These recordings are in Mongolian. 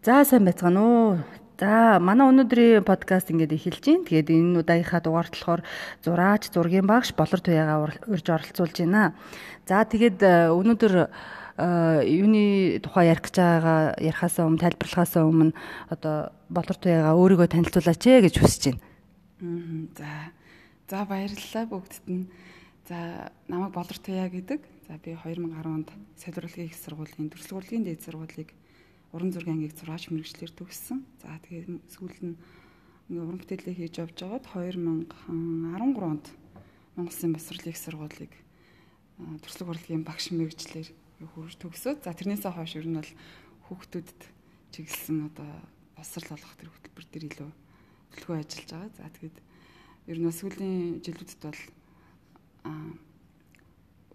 За сайн байцгаана уу. За манай өнөөдрийн подкаст ингээд эхэлж байна. Тэгээд энэ удаагийнхаа дугаарт болохоор зураач, зургийн багш Болор Туяагаа урьж оролцуулж байна. За тэгээд э, өнөөдөр э, юуны тухай ярих гэж байгаа ярихаасаа өмнө тайлбарлахаасаа өмнө одоо Болор Туяагаа өөрийгөө танилцуулаач ээ гэж хүсэж байна. За. За баярлалаа бүгдд нь. За намайг Болор Туяа гэдэг. За би 2010 онд солиорлогын их сургуулийн төрөлхөрлөгийн дээд сургуулийг уран зургийн ангийг зураач мэрэгчлэр төгссөн. За тэгээд сүүлд нь ингээ уран бүтээлээ хийж явж байгаад 2013 онд Монгол Улсын босрлын их сургуулийг төрслөг урлагийн багш мэрэгчлэр хөрж төгсөөд за тэрнээсээ хойш ер нь бол хүүхдүүдэд чиглэсэн одоо босрал болгох төр хөтөлбөр төр илүү төлөвлөгөө ажиллаж байгаа. За тэгээд ер нь сүүлийн жилүүдэд бол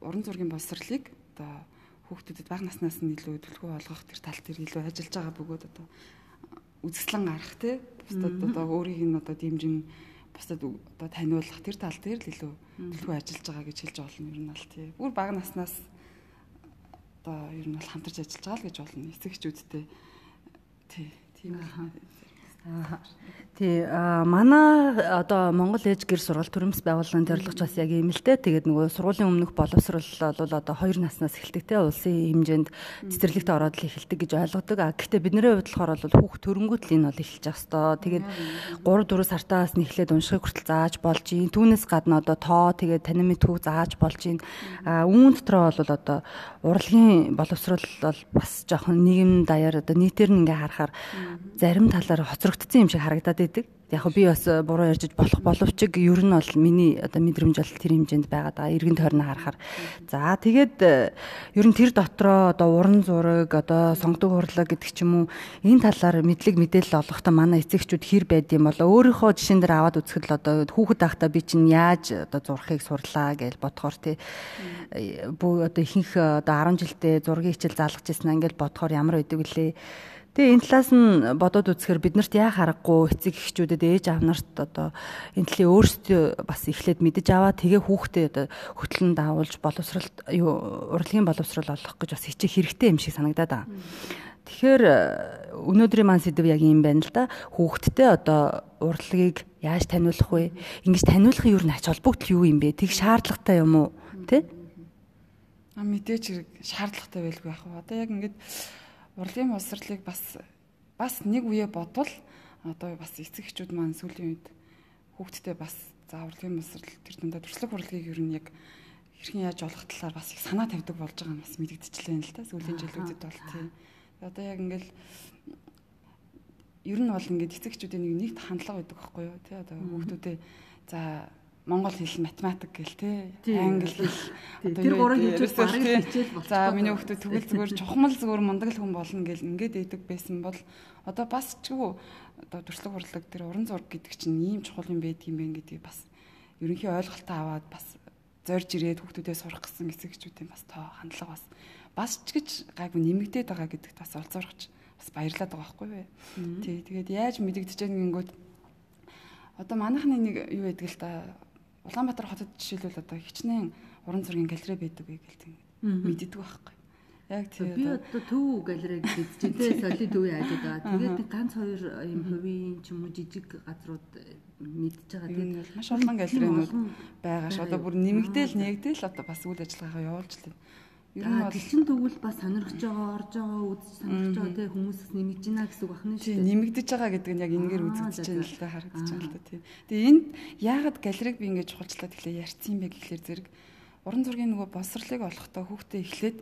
уран зургийн босрлыг одоо хүүхдүүдэд бага наснаас нь илүү төлөвлөгөө олгох тэр тал дээр илүү ажиллаж байгаа бөгөөд одоо үзэсгэлэн гарах те бусдад одоо өөрийг нь одоо дэмжин бусдад одоо таниулах тэр тал дээр л илүү төлөвлөгөө ажиллаж байгаа гэж хэлж болно ер нь бол тий. Бүр бага наснаас одоо ер нь бол хамтарч ажиллаж байгаа л гэж болно эцэгчүүдтэй тий. Тийм аа Тий, манай одоо Монгол ээж гэр сургалт төрөмс байгууллагын зорилгоч бас яг ийм л дээ. Тэгээд нөгөө сургуулийн өмнөх боловсрол бол одоо 2 наснаас эхэлдэг те улсын хэмжээнд цэцэрлэгт ороод л эхэлдэг гэж ойлгодог. А гэхдээ бидний хувьд болохоор бол хүүхд төрөнгөт л энэ бол эхэлж явах хэвээр. Тэгээд 3 4 сартаас нь эхлээд уншихыг хүртэл зааж болж ийн. Түүнээс гадна одоо тоо тэгээд танин мэдхүү зааж болж ийн. А үүн дотроо бол одоо урлагийн боловсрол бол бас жоохон нийгэм даяар одоо нийтээр нь ингээ харахаар зарим талаар хоцрогдсон юм шиг харагдаад идэг. Яг би бас э, буруу ярьж болох боловч ер нь бол миний одоо мэдрэмж бол тэр хэмжээнд байгаад байгаа. Иргэн тойрноо харахаар. За тэгээд э, ер нь тэр дотроо одоо уран зураг одоо сонгодог урлаг гэдэг ч юм уу энэ талаар мэдлэг мэдээлэл олохдоо манай эцэгчүүд хэр байд юм болоо өөрийнхөө жишээн дээр аваад үзэхэд одоо хүүхэд байхдаа би чинь яаж одоо зурхыг сурлаа гэж бодохоор тий бүү одоо ихэнх одоо 10 жилдээ зургийн хичээл заалгаж ирсэн ангил бодохоор ямар байдаг вүлээ Тэгээ энэ талаас нь бодоод үзэхээр биднэрт яа харахгүй эцэг эхчүүдэд ээж аав нарт одоо энэ талын өөрсдөө бас эхлээд мэдэж аваа тэгээ хүүхдээ одоо хөтлөн даавуулж боловсралт юу урлагийн боловсрал олох гэж бас хичээх хэрэгтэй юм шиг санагдаад байгаа. Тэгэхээр өнөөдрийн маань сэдв яг юм байна л да. Хүүхдтэй одоо урлагийг яаж таниулах вэ? Ингиж таниулахын юу н ач холбогдол юу юм бэ? Тэг шаардлагатай юм уу? Тэ? А мэдээч хэрэг шаардлагатай байлгүй яах вэ? Одоо яг ингээд урлагийн боловсролыг бас бас нэг үе бодвол одоо бас эцэг эхчүүд маань сүүлийн үед хүүхдтэй бас за урлагийн боловсрол тэр дундаа төрслөг урлагийг ер нь яг хэрхэн яаж олох талаар бас их санаа тавьдаг болж байгаа нь бас мэдэгдчихлээ л та сүүлийн жилүүдэд бол тийм. Одоо яг ингээл ер нь бол ингээд эцэг эхчүүдийн нэг нэгт хандлага байдаг байхгүй юу? Тий одоо хүүхдүүдээ за монгол хэл математик гэл те. Англи хэл. Тэр гурыг хичээл бараг хичээл бол за миний хүүхдүүд тэгвэл зүгээр чухмал зүгээр мундаг л хүн болно гэл ингээд идэг байсан бол одоо бас ч гоо одоо төрслөг хурлаг тэр уран зураг гэдэг чинь ийм чухал юм байдаг юм байна гэдгийг бас ерөнхий ойлголтоо аваад бас зорж ирээд хүүхдүүдээ сурах гэсэн эцэгчүүдийн бас тоо хандлага бас бас ч гэж гайгүй нэмэгдээд байгаа гэдэгт бас олзуурч бас баярлаад байгаа байхгүй юу. Тий тэгээд яаж мэдэгдэж байгаа гингүүд одоо манайхны нэг юу байдаг л да Улаанбаатар хотод жишээлбэл одоо хичнээн уран зургийн галерей байдаг вэ гэлтэй мэддэг байхгүй. Яг тийм би одоо төв галерей гэж жинтэй солид төв яаж байгаа. Тэгээд ганц хоёр юм хувийн ч юм уу жижиг газрууд мэдж байгаа. Тэгээд маш олон галерейнууд байгаа ш. Одоо бүр нэмэгдээл нэгдээл одоо бас үйл ажиллагаагаа явуулж байна. Ер нь бол чин тэгвэл бас сонирхож байгаа, орж байгаа, үзэж сонирхож байгаа тий хүмүүсээс нэмэгдэж байна гэсэн үг байна шүү дээ. Нэмэгдэж байгаа гэдэг нь яг энэгээр үзэгдэж байна л да харагдаж байна л да тий. Тэгээ энд яагаад галерейг би ингэж чухалчлаад эхлэе ярьсан юм бэ гэхлээр зэрэг уран зургийн нөгөө босрлыг олохдоо хүүхдээ эхлээд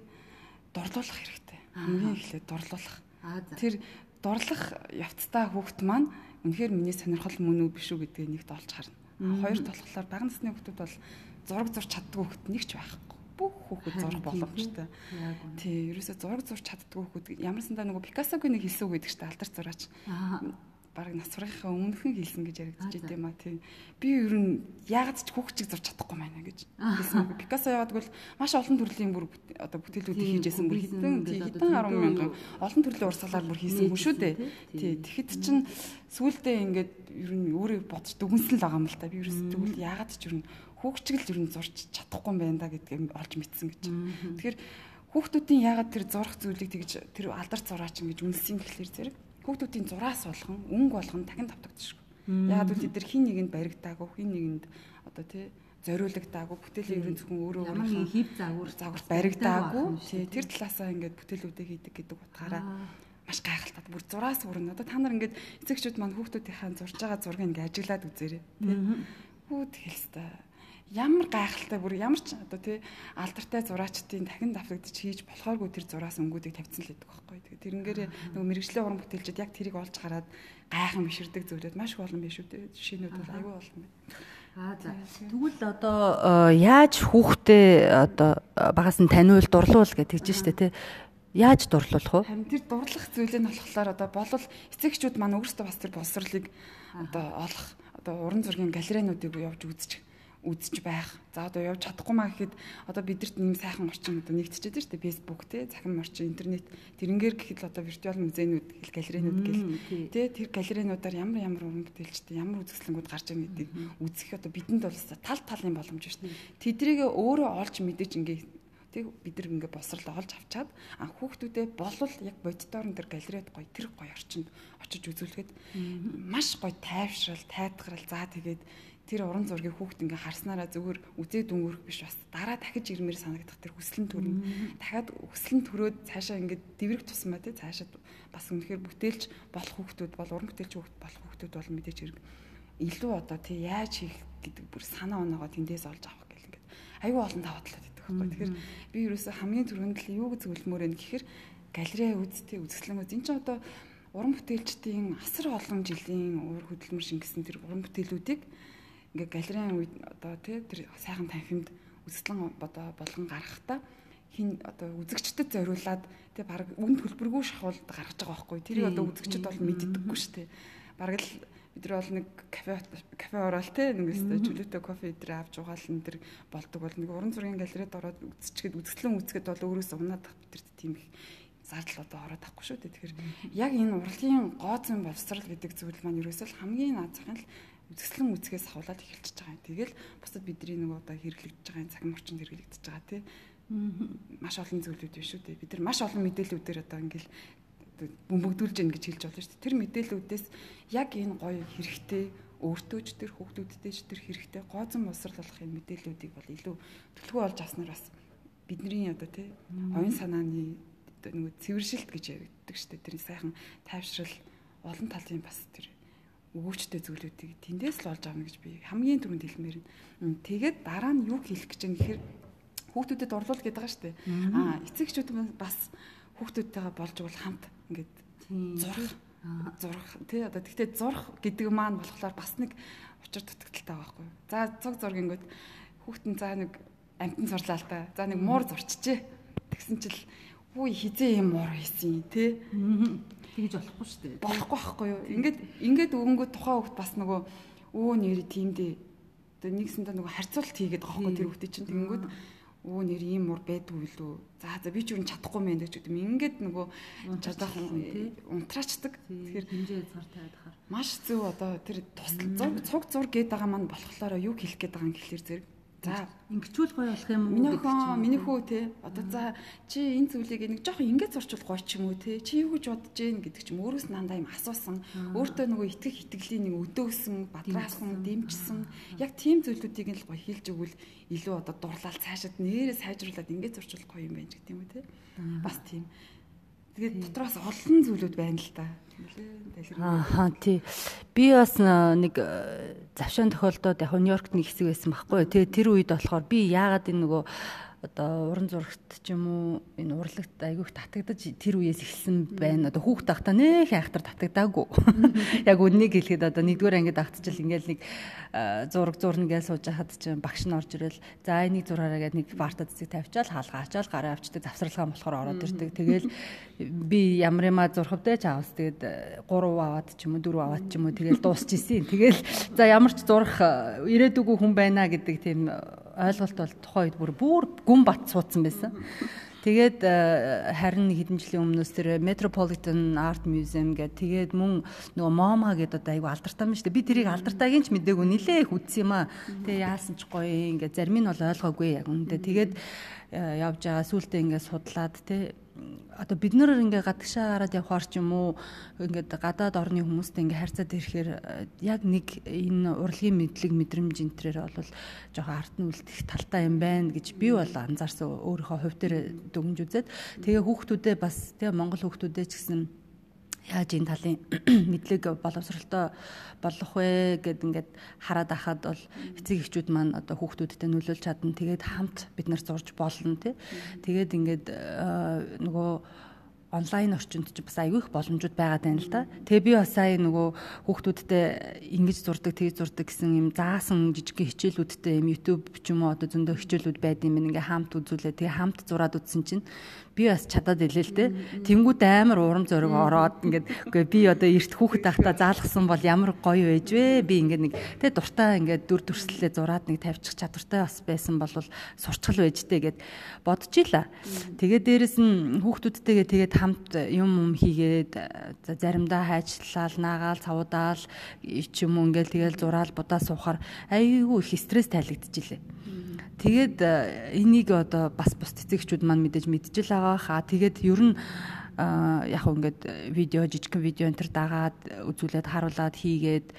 дурлуулах хэрэгтэй. Хамгийн эхлээд дурлуулах. Тэр дурлах явцдаа хүүхд маань үнэхээр миний сонирхол мөн үү биш үү гэдгийг нэгт олж харна. Хоёр толголоор бага насны хүүхдүүд бол зураг зурч чаддгүй хүүхд нэг ч байхгүй бүх хүүхэд зурх боломжтой. Тий, ерөөсөө зураг зурч чаддгүй хүүхэд ямар сандаа нөгөө Пикассогийн нэг хэлсэн үг гэдэг чинь алдар зураач. Бараг насварынхаа өмнөхөн хэлсэн гэж яригдчих дээ маа тий. Би ер нь яагаад ч хүүхчиг зурч чадахгүй байна гэж хэлсэн. Пикассо яагаад гэвэл маш олон төрлийн бүр одоо бүтээлүүдийг хийжсэн бүр хэдэн тий хэдэн 10 мянган олон төрлийн урсгалаар бүр хийсэн хүн шүү дээ. Тий, тэгэхэд чинь сүулдэ ингээд ер нь өөрөө бодож дүгнсэн л байгаа юм л та. Би ерөөс тэгвэл яагаад ч ер нь хүүхчгэл ер нь зурч чадахгүй юм байна да гэдгийг олж мэдсэн гэж. Тэгэхээр хүүхдүүдийн яагаад тэр зурх зүйлийг тэгж тэр алдарт зураач ингэж үнэлсэн гэхлээр зэрэг хүүхдүүдийн зураас болгон өнгө болгон дахин давтагдчихгүй. Яг л тэд нар хин нэгэнд баригдаагүй хин нэгэнд одоо тий зориулагдаагүй бүтээлээ ерөн зөвхөн өөрөө ямар нэг хев загвар загвар баригдаагүй. тий тэр талаасаа ингээд бүтээлүүдээ хийдэг гэдэг утгаараа маш гайхалтай. Бүр зураас бүрэн одоо та нар ингээд эцэгчүүд маань хүүхдүүдийнхээ зурж байгаа зургийг ингээд ажиглаад үзээрэй тий. Хүүд хэлстэй ямар гайхалтай бүр ямар ч одоо тий алдартай зураачдын дахин давтагдчих хийж болохооргүй тэр зураас өнгүүдийг тавьсан л гэдэг байхгүй. Тэгээ тэрнгээр нөгөө мэрэгжлийн уран бүтээлчид яг тэрийг олж хараад гайхан биширдэг зүйлүүд маш их олон биш үү жишээнүүд бол аюул олон байна. Аа за. Тэгвэл одоо э, яаж хүүхдээ одоо багаас нь таниул дурлуул гэж тэгж штэ тий Яаж дурлуулах вэ? Харин тэр дурлах зүйл нь болохоор одоо болол эцэгчүүд маань өөрсдөө бас тэр боловсролыг одоо олох одоо уран зургийн галерейнуудыг явж үзчих үзэж байх. За одоо явж чадахгүй маа гэхэд одоо бидэрт нэм сайхан орчин одоо нэгтчихэд шүү дээ. Facebook те захин орчин интернет. Тэрнгээр гэхэд л одоо виртуал музейнүүд гэл галерейнүүд гэл. Те тэр галерейнуудаар ямар ямар уран бүтээлчтэй ямар үзэсгэлэнгүүд гарч байгаа гэдгийг үзэх одоо бидэнд бол тал талын боломж шүү дээ. Тэдрийг өөрөө олж мэдэж ингээ Тэг бид нар ингээ босрол олж авчаад а хүүхдүүдээ болвол яг боддоор нь тэр галерейд гоё тэр гоё орчинд очиж үзүүлэхэд маш гоё тайвшрал, тайтгарал заа тэгээд тэр уран зургийг хүүхд ингээ харснараа зүгээр үзээ дүнгөрөх биш бас дараа дахиж ирмээр санагдах тэр хүслэн төрнө. Дахиад хүслэн төрөөд цаашаа ингээ дэврэх тусмаа тий цаашаа бас үнэхээр бүтээлч болох хүүхдүүд бол уран бүтээлч хүүхд болох хүүхдүүд бол мэдээж хэрэг илүү одоо тий яаж хийх гэдэг бүр санаа оноогоо тэндээс олж авах гэл ингээ аюу олон даваа талаад байдаг байхгүй. Тэгэхээр би ерөөсөө хамгийн түрүүнд л юу зөвлөмөр вэ гэхээр галерей үзтээ үзэсгэлэн үз. Энд чинь одоо уран бүтээлчдийн асар олон жилийн уур хөдөлмөр шингэсэн тэр уран бүтээлүүдийг ингээ галерейн үед одоо тий тэр сайхан танхимд үзэсгэлэн одоо болгон гаргахтаа хин одоо үзэгчдэд зориулаад тий баг үн төлбөргүй шахуулд гаргаж байгаа байхгүй. Тэрийг одоо үзэгчд бол мэддэггүй шүү дээ. Баг л бид нар бол нэг кафе кафе ороод те нэгээс чөлөөтэй кофе өдрөө авч угаал энэ төр болдог бол нэг уран зургийн галерейд ороод үзчихэд үзэсгэлэн үзэхэд бол өөрөөсөө унаад тах бид нар тийм их зардал одоо ороод тахгүй шүү дээ. Тэгэхээр яг энэ урлагийн гооцон боловсрал гэдэг зүйл маань ерөөсөө хамгийн наад захын л үзэсгэлэн үзгээс хавлаад эхэлчихэж байгаа юм. Тэгэл бусад бидний нөгөө одоо хэрэглэгдэж байгаа цагийн орчинд хэрэглэгдэж байгаа тий. Маш олон зүйлүүд биш үү тий. Бид нар маш олон мэдээллүүдээр одоо ингээл бөмбөгдүүлж гин гэж хэлж болно шүү дээ. Тэр мэдээллүүдээс яг энэ гоё хэрэгтэй өөртөөч тэр хүүхдүүдтэй ч тэр хэрэгтэй гооцон боловсрал болох юм мэдээллүүдийг бол илүү төлхөө олж авснаар бас бидний одоо тий оюун санааны нөгөө цэвэршилт гэж яригддаг шүү дээ. Тэр сайхан тайвшрал олон талын бас тэр өгөөчтэй зүйлүүдийг тэндээс л олж авна гэж би хамгийн түрүүнд хэлмээр нь. Тэгээд дараа нь юу хийх гэж юм гэхээр хүүхдүүдэд орлуул гэдэг байгаа шүү дээ. Аа эцэгчүүд бас хүүхдүүдтэйгээ болж бол хамт ингээд зурх зурх тий одоо тэгтээ зурх гэдэг маань болохоор бас нэг учир дутагдaltaй байгаа байхгүй. За цог зург ингээд хүүхдэн за нэг амтан сурлаа л та. За нэг муур зурчжээ. Тэгсэн чил үгүй хизээ юм муур хийсэн тий. Тэгж болохгүй шүү дээ. Болохгүй байхгүй юу? Ингээд ингээд өнгөө тухайн хөвгт бас нөгөө өө нэр тиймдээ одоо нэгсэндээ нөгөө харьцуулт хийгээд байгаа байхгүй тэр хөвгт чинь тэгэнгүүт өө нэр ийм мур байдгүй лүү. За за би ч юу чадахгүй мэн гэж үгүй. Ингээд нөгөө чадаахан унтраачдаг. Тэгэхээр хэмжээ цар тавиад хаар. Маш зөв одоо тэр тусал зург цуг зург гээд байгаа маань болохоор юу хэлэх гээд байгаа юм гэхэлэр зэрэг За ингэчүүл гоё болох юм уу? Миний хөө миний хөө те. Одоо за чи энэ зүйлийг нэг жоохон ингэж зурчвал гоё ч юм уу те. Чи юу гэж бодож гин гэдэг ч юм өөрөөс нандаа юм асуусан. Өөртөө нөгөө итгэх итгэлийн нэг өдөөсөн, бадраасан, дэмжсэн. Яг тийм зүйлүүдийг л гоё хэлж өгвөл илүү одоо дурлал цаашаад нэрээ сайжруулад ингэж зурчвал гоё юм байна гэдэг юм уу те. Бас тийм. Тэгээд дотроос олон зүйлүүд байна л та. Аа тий. Би бас нэг завшаан тохиолдод яг Нью-Йоркт нэг хэсэг байсан байхгүй. Тэгээ тэр үед болохоор би яагаад энэ нөгөө одоо уран зурагт ч юм уу энэ урлагт айгүйх татагдаж тэр үеэс эхэлсэн байна. Одоо хүүхд тахта нэх айхтар татагдаагүй. Яг үннийг хэлэхэд одоо нэгдүгээр ангид агтчил ингээл нэг зураг зурна гэж сууж хахад чинь багш нь орж ирэл за энийг зураараа гэдэг нэг барта цэцэг тавьчаал хаалгаачаал гараа авчдаг завсралгаа болохоор ороод ирдэг. Тэгэл би ямар юма зурхавдээ ч аваас тэгээд 3 аваад ч юм уу 4 аваад ч юм уу тэгэл дуусчихсэн. Тэгэл за ямар ч зурх ирээдүгүү хүн байна гэдэг тийм ойлголт бол тухайн үед бүр бүр гүн бат суудсан байсан. Тэгээд э, харин хэдэн жилийн өмнөөс тэр Metropolitan Art Museum гэдэг тэгээд мөн нөгөө MoMA гэдэг одоо айгу алдартай юм шүү дээ. Би тэрийг алдартайг нь ч мэдээгүй нилээ их үтсэн юм аа. Тэгээ яасан ч гоё ингээ зарим нь бол ойлгоогүй яг үнэндээ. Тэгээд явж байгаа сүултээ ингээд судлаад те одоо бид нар ингээ гадагшаа гараад явхаар ч юм уу? Ингээд гадаад орны хүмүүстэй ингээ харьцаад ирэхээр яг нэг энэ урлагийн мэдлэг мэдрэмж энтрээр бол жоохон арт нь үлдэх талтай юм байна гэж би бол анзаарсан. Өөрийнхөө хувь дээр дүгнж үзээд. Тэгээ хүүхдүүдээ бас тэгээ монгол хүүхдүүдээ ч гэсэн яаж энэ талын мэдлэг боловсролтой болох вэ гэд ингээд хараад ахад бол эцэг эхчүүд маань одоо хүүхдүүдтэй нөлөөлж чадна. Тэгээд хамт бид нар зурж болно тий. Тэгээд ингээд э, нөгөө онлайн орчинд ч бас аягүй их боломжууд байгаа тань л да. Тэгээ би бас сая нөгөө хүүхдүүдтэй ингэж зурдаг, тэгж зурдаг гэсэн юм заасан жижиг хичээлүүдтэй юм YouTube ч юм уу одоо зөндөө хичээлүүд байд юм ингээ хамт үзүүлээ. Тэгээ хамт зураад үзсэн чинь би бас чадаад илээ л те. Тэнгүүд амар урам зориг ороод ингээд үгүй би одоо эрт хүүхэд тахта заалгсан бол ямар гоё байж вэ? Би ингээд нэг те дуртай ингээд дүр төрслөлөө зураад нэг тавьчих чадвартай бас байсан бол сурчгал байжтэй гэд бодчихлаа. Тэгээ дээрэс нь хүүхдүүдтэйгээ тэгээд хамт юм юм хийгээд заримдаа хайчлал наагаал цавуудаал ч юм уу ингээд тэгэл зураал будаа суухаар айгүй их стресс тайлагдчихилээ. Тэгээд э, энийг одоо бас бус цэцэгчүүд маань мэдээж мэдчихэл байгаа хаа. Тэгээд ер нь яг ингээд видео жижиг видео энэ төр дагаад үзүүлээд харуулад хийгээд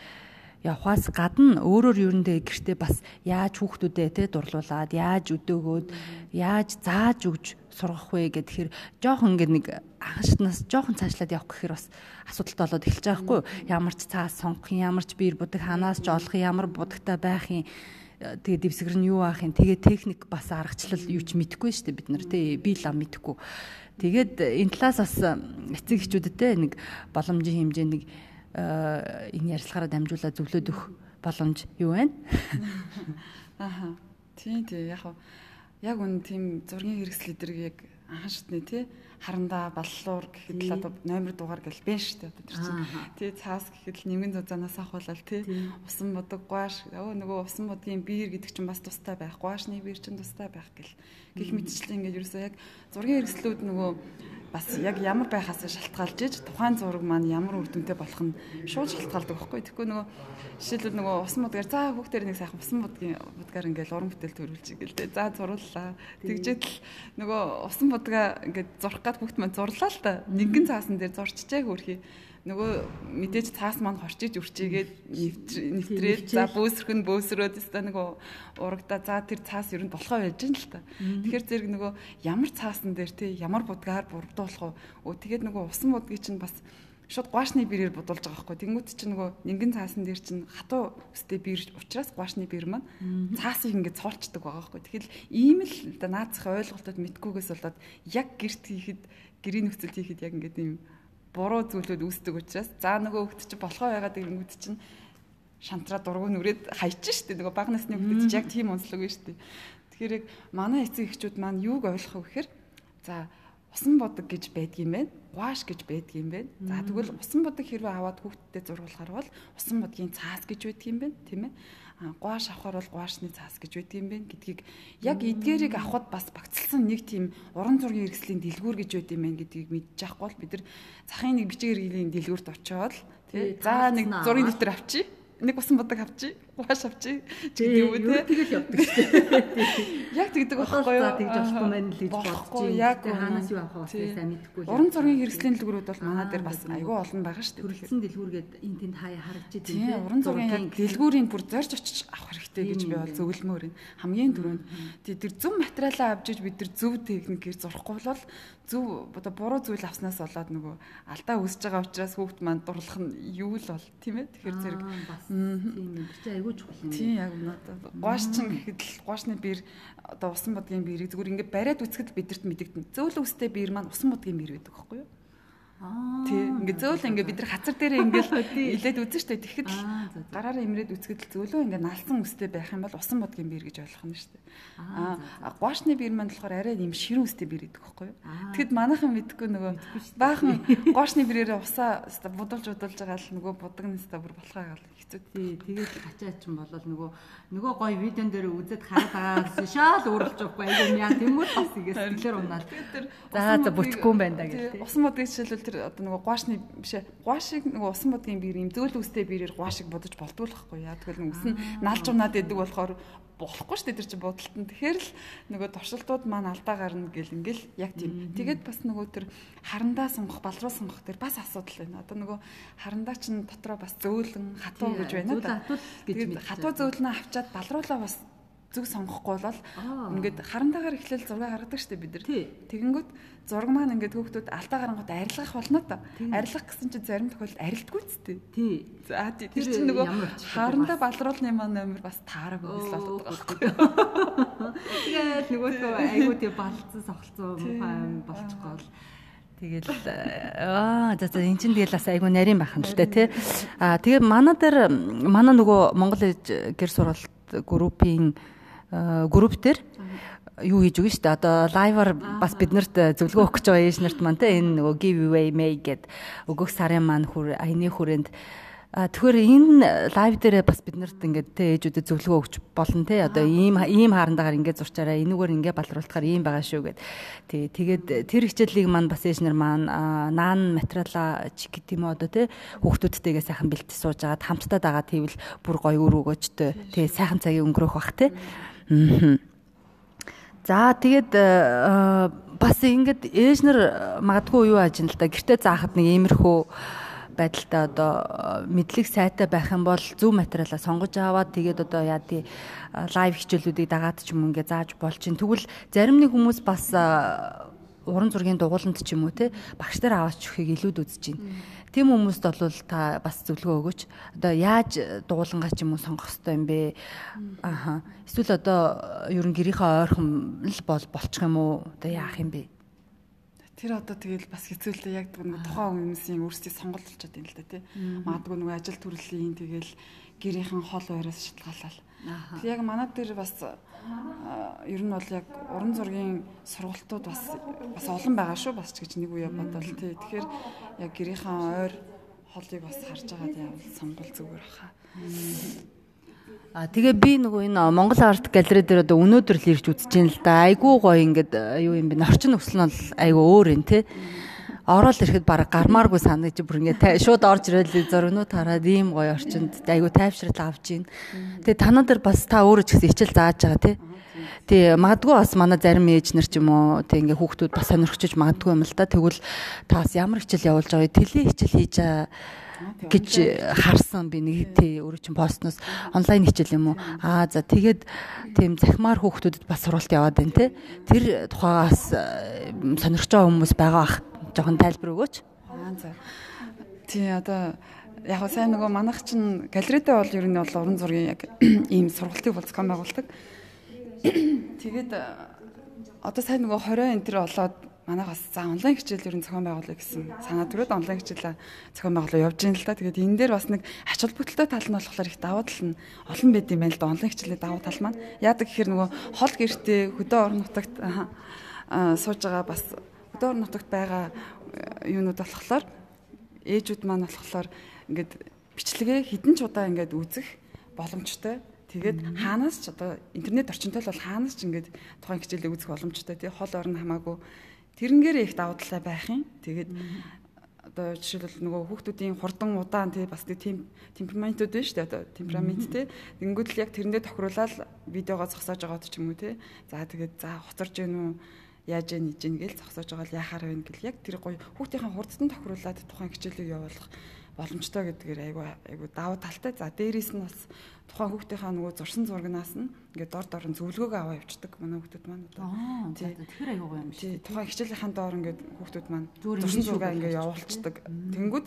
явхаас гадна өөрөөр юундээ гэртээ бас яаж хүүхдүүдээ те дурлуулад яаж өдөөгөөд яаж зааж өгж сургах вэ гэхээр жоохон ингээд нэг анхшднаас жоохон цаашлаад явах гэхээр бас асуудалтай болоод эхэлж байгаа хгүй. Ямар ч цаас сонгох ямар ч биер будаг ханаас ч олох ямар будагтай байх юм тэгээ дэвсгэр нь юу аах юм? Тэгээ техник бас аргачлал юу ч мэдэхгүй шүү дээ бид нар тий. Би лам мэдэхгүй тэгээд энэ талаас бас эцэг эхчүүдтэй нэг боломжийн хэмжээ нэг энэ ярилцлагаараа дамжуулаад зөвлөд өгөх боломж юу байна? Ааха тий тий. Яг яг үн тийм зургийн хэрэгсэл эдэрэг яг анхан шатны тий харандаа баллуур гэхэд л одоо номер дугаар гэл бэ штэ одоо тэр чинь. Тий цаас гэхэд л нэмгэн зузаанаас ахуулаад тий. Усан бодог гуаш өө нөгөө усан бодгийн биер гэдэг чинь бас тустай байх гуашны биер чинь тустай байх гэл. Гих мэтчлэн ингээд ерөөсөө яг зургийн хэрэгслүүд нөгөө бас яг ямар байхаас шалтгаалж иж тухайн зураг маань ямар үр дүнтэй болох нь шууд шалтгаалдаг байхгүй. Тэгэхгүй нөгөө жишээлбэл нөгөө усан модгаар за хүүхдэр нэг сайхан усан модгийн модгаар ингээл уран бүтээл төрүүлж игээл тэ. За зурлаа. Тэгжээд л нөгөө усан модгаа ингээд зурх гад хүүхд маань зурлаа л та. Нэгэн цаасан дээр зурчжээ хөрхий нөгөө мэдээж цаас маань хорчиж үрчигээд нэвтрээд за бөөсрөх нь бөөсрөөд өстой нөгөө урагда за тэр цаас ер нь болохоо байж гэн л та. Тэгэхээр зэрэг нөгөө ямар цаасан дээр те ямар будгаар бурдуулах уу тэгээд нөгөө усан будгийг чинь бас шууд гуашны бирээр бодулж байгаа байхгүй. Тэнгүүт чинь нөгөө нингэн цаасан дээр чинь хатуу өстэй бир учраас гуашны бир маань цаасыг ингээд цоолчдаг байгаа байхгүй. Тэгэхээр ийм л наацх ойлголтод мэдгүйгээс болоод яг гэрт хийхэд гэрийн нөхцөлд хийхэд яг ингээд ийм буруу зүйлүүд үүсдэг учраас за нөгөө хөлт чинь болохоо байгаад ирэнгүүт чинь шантраа дургу нүрээд хайчих штеп нөгөө баг насны хөлт чинь яг тийм онцлог байна штеп тэгэхээр яг манай эцэг эхчүүд маань юуг ойлгох вэ гэхээр за усан бодог гэж байдгийм байна гуаш гэж байдгийм байна. За тэгвэл усан бодог хэрвээ аваад хүүхдэд зургуулахар бол усан бодгийн цаас гэж байдгийм байна тийм ээ гуаш авахар бол гуашны цаас гэж байдаг юм байна. Гэдгийг яг эдгээрийг авахд бас багцлсан нэг тийм уран зургийн хэрэгслийн дэлгүүр гэж байдаг юм байна гэдгийг мэдчих яахгүй бол бид нар захын нэг бичгээр гээлийн дэлгүүрт очиод тий. За нэг зургийн дэвтэр авчи. Нэг усан бодог авчи Гуаш авчи гэдэг үү те. Тэгэл явдаг шүү дээ. Яг тэгдэг байхгүй юу? Тэгж болохгүй мэн л гэж байна. Яг хаанаас юу авах вэ сайн мэдэхгүй. Уран зургийн хэрэгслийн дэлгүүрүүд бол манай дээр бас айгүй олон байгаа шүү дээ. Төрөлцсөн дэлгүүргээд энэ тэнд хаяа харагдаж идэв. Тийм уран зургийн яг дэлгүүрийн бүр зорж очиж авах хэрэгтэй гэж би бол зөвлөмөр юм. Хамгийн түрүүнд тэр зөв материалаа авчиж бид тэр зөв техникээр зурхгүй бол зөв одоо буруу зүйл авснаас болоод нөгөө алдаа үүсэж байгаа учраас хүүхд маань дурлах нь юу л бол тийм ээ тэгэхээр зэрэг тийм ээ айгүй чухал юм. Тийм яг надад гуашчин гэхэд л гуашны биер одоо усан бодгийн биерийг зүгээр ингээд бариад үцгэд бидэрт мэдэгдэн. Зөөлөн үстэй биер маань усан бодгийн биер гэдэг байхгүй юу? Тий. Ингээ зөөл ингээ бид нар хацар дээрээ ингээл илээд үзэн штэ. Тэгэхэд гараараа имрээд үзэхэд зөөлөө ингээ наалсан үстэй байх юм бол усан бодгийн биер гэж ойлгох нь штэ. Аа гуашны биер маань болохоор арай юм ширүүн үстэй биер гэдэг байхгүй юу? Тэгэхэд манайхан мэдхгүй нөгөө баахан гуашны биерээрээ усаа будалж будалж байгаа л нөгөө будагнаас та бүр болохоо гал хэцүү. Тий. Тэгээд хачаа чинь болол нөгөө нөгөө гоё видеон дээр үзээд хараад байгаа гэсэн шаал өөрлөж өгөхгүй айгүй яа тэмүүл бас игээ сэтгэлээр унаад. За за бүтэхгүй юм байна да гэх. Усан бодгийн жишээлбэл тэр одоо нөгөө гуашны биш гуашиг нөгөө усан бодгийн биер юм зөөл үстэй биерээр гуашиг бодож болдгоо л байхгүй яа. Тэгвэл үс нь наалж унаад идэг болохоор болохгүй шүү дээ тэр чинь будалтан. Тэгэхээр л нөгөө туршилтууд маань алдаа гарна гэл ингээл яг тийм. Тэгээд бас нөгөө тэр харандаа сонгох, балруу сонгох тэр бас асуудал байна. Одоо нөгөө харандаа чинь дотроо бас зөөлөн хатуу гэж байна да. Хатуу зөөлнө авчаад балруулаа бас зүг сонгохгүй бол ингээд харантаагаар эхлээл зураг гаргадаг штеп бид нар. Тэгэнгүүт зураг маань ингээд хүүхдүүд алдаа гарангууд арилгах болно та. Арилгах гэсэн чинь зарим тохиолдолд арилдаггүй ч тий. За тий. Тэр чинь нөгөө харандаа балруулны маань номер бас таараг өслөөлөд байгаа байхгүй. Тэгээд нөгөө айгуу тий балцсан сохолцсон мухай болчихгоо л Тэгэл аа за за эн чинь тэгэл бас айгу нарийн байх юм л та тий. Аа тэгээд манай дээр манай нөгөө Монгол гэр сургалт группийн групп дээр юу хийж өгнө шүү дээ. Одоо лайваар бас биднэрт зөвлөгөө өгөх гэж байгаа ээж нарт маань те энэ нөгөө give away may гэд өгөх сарын маань хүр аяны хүрээнд. Тэгэхээр энэ лайв дээр бас биднэрт ингээд те ээжүүдэд зөвлөгөө өгч болно те. Одоо ийм ийм хаарандаагаар ингээд зурчаараа энүүгээр ингээд балруулахаар ийм байгаа шүү гэд. Тий тэгээд тэр хичээлийг маань бас ээж нар маань наан материала чик гэдэг юм одоо те хүүхдүүдтэйгээ сайхан бэлтэж сууж агаад хамтдаа дагаад тэгвэл бүр гоё үр өгөөжтэй тий. Сайхан цагийг өнгөрөөх бах те. Аа. За тэгээд э, бас ингээд ээж нар магадгүй юу ажин л да гэртээ заахад нэг иймэрхүү байдалтай одоо э, мэдлэг сайтай байх юм бол зөв материалаа сонгож аваад тэгээд одоо яа тий лайв хичээлүүдийг дагаад ч юм ингээ зааж болж чинь. Тэгвэл зарим нэг хүмүүс бас уран зургийн дугууланд ч юм уу те багш нар аваач өгөхийг илүүд үзэж байна. Тим хүмүүст бол та бас зөвлөгөө өгөөч. Одоо яаж дугуулангаа ч юм уу сонгох хэрэгтэй юм бэ? Аха. Эсвэл одоо ер нь гэрийнхээ ойрхон л бол болчих юм уу? Одоо яах юм бэ? Тэр одоо тэгэл бас хэцүүлээ яг тухайн хүмүүсийн өөрсдийн сонголт болчиход байна л да тий. Магадгүй нэг ажил төрлийн тэгэл гэрийнхэн хол байраас шалтгаалал. Тэг яг манай дээр бас ер нь бол яг уран зургийн сургалтууд бас бас олон байгаа шүү бас ч гэж нэг үе бодвол тий. Тэгэхээр яг гэрийнхэн ойр холыг бас харж агаад явал сонгол зүгээр баха. А тэгээ би нөгөө энэ Монгол арт галерей дээр одоо өнөөдөр л ирж үзэж байна л да. Айгуу гоё ингээд юу юм бэ? Орчин нөхцөл нь бол айгуу өөр юм те ороод ирэхэд баг гармааргүй санагдаж бүр ингээд шууд орж ирэл зөргнүүд хараад ийм гоё орчинд айгу тайвшрал авж гин. Тэгээ танаа дээр бас та өөрөө ч гэсэн хичээл зааж байгаа тий. Тий магадгүй бас манай зарим ээж нар ч юм уу тий ингээ хүүхдүүд бас сонирхчиж магадгүй юм л да. Тэгвэл та бас ямар хичээл явуулж байгааг тэлээ хичээл хийж гэж харсан би нэг тий өөрөө чинь постноос онлайн хичээл юм уу аа за тэгээд тийм захимаар хүүхдүүдэд бас сургалт яваад байна те тэр тухайгаас сонирхож байгаа хүмүүс байгаа бах жоохон тайлбар өгөөч. Аа за. Тий одоо яг гоо сайн нөгөө манайх чинь галерейдээ бол ер нь бол уран зургийн яг ийм сургалтыг болцгон байгуулдаг. Тэгээд одоо сайн нөгөө 20 энэ төр болоод манайхаас за онлайн хичээл ер нь зохион байгуулъя гэсэн санаа төрөөд онлайн хичээлээ зохион байгуулаа явж байна л да. Тэгээд энэ дээр бас нэг ач холбогдолтой тал нь болохоор их давуу тал нь олон байд юм байна л да. Онлайн хичээлийн давуу тал маань яадаг гэхээр нөгөө хол гэртээ хөдөө орон нутагт сууж байгаа бас хөдөө нутагт байгаа э, юунууд болохоор ээжүүд маань болохоор ингээд бичлэгээ хідэн ч удаа ингээд үзэх боломжтой. Тэгээд хаанаас ч одоо интернет орчинтой л бол хаанаас ч ингээд тухайн хичээлийг үзэх боломжтой. Тий хол орн хамаагүй. Тэрнгээр их давуу талаа байх юм. Тэгээд одоо жишээлбэл нөгөө хүүхдүүдийн хурдан удаан тий бас тийм темпераментууд байна шүү дээ одоо темперамент тий тэнгүүд л яг тэрэндээ тохируулаад видеогоо зогсоож байгаа ч юм уу тий за тэгээд за хоцорж гэнэ яаж яа нэж гин гэл зогсоож байгаа л яхаар байна гэл яг тэр гоё хүүхдийн хурдтан тохируулаад тухайн хичээлийг явуулах боломжтой гэдгээр айгу айгу давуу талтай. За дээрээс нь бас тухайн хүүхдийнхаа нөгөө зурсан зургнаас нь ингээд дор дор нь зөвлөгөөгөө аваа явчихдаг манай хүүхдүүд маань одоо. Тэгэхээр гоё юм. Тий. Тухайн хичээлийнхэн доор ингээд хүүхдүүд маань зурсан зургаа ингээд явуулчихдаг. Тэнгүүд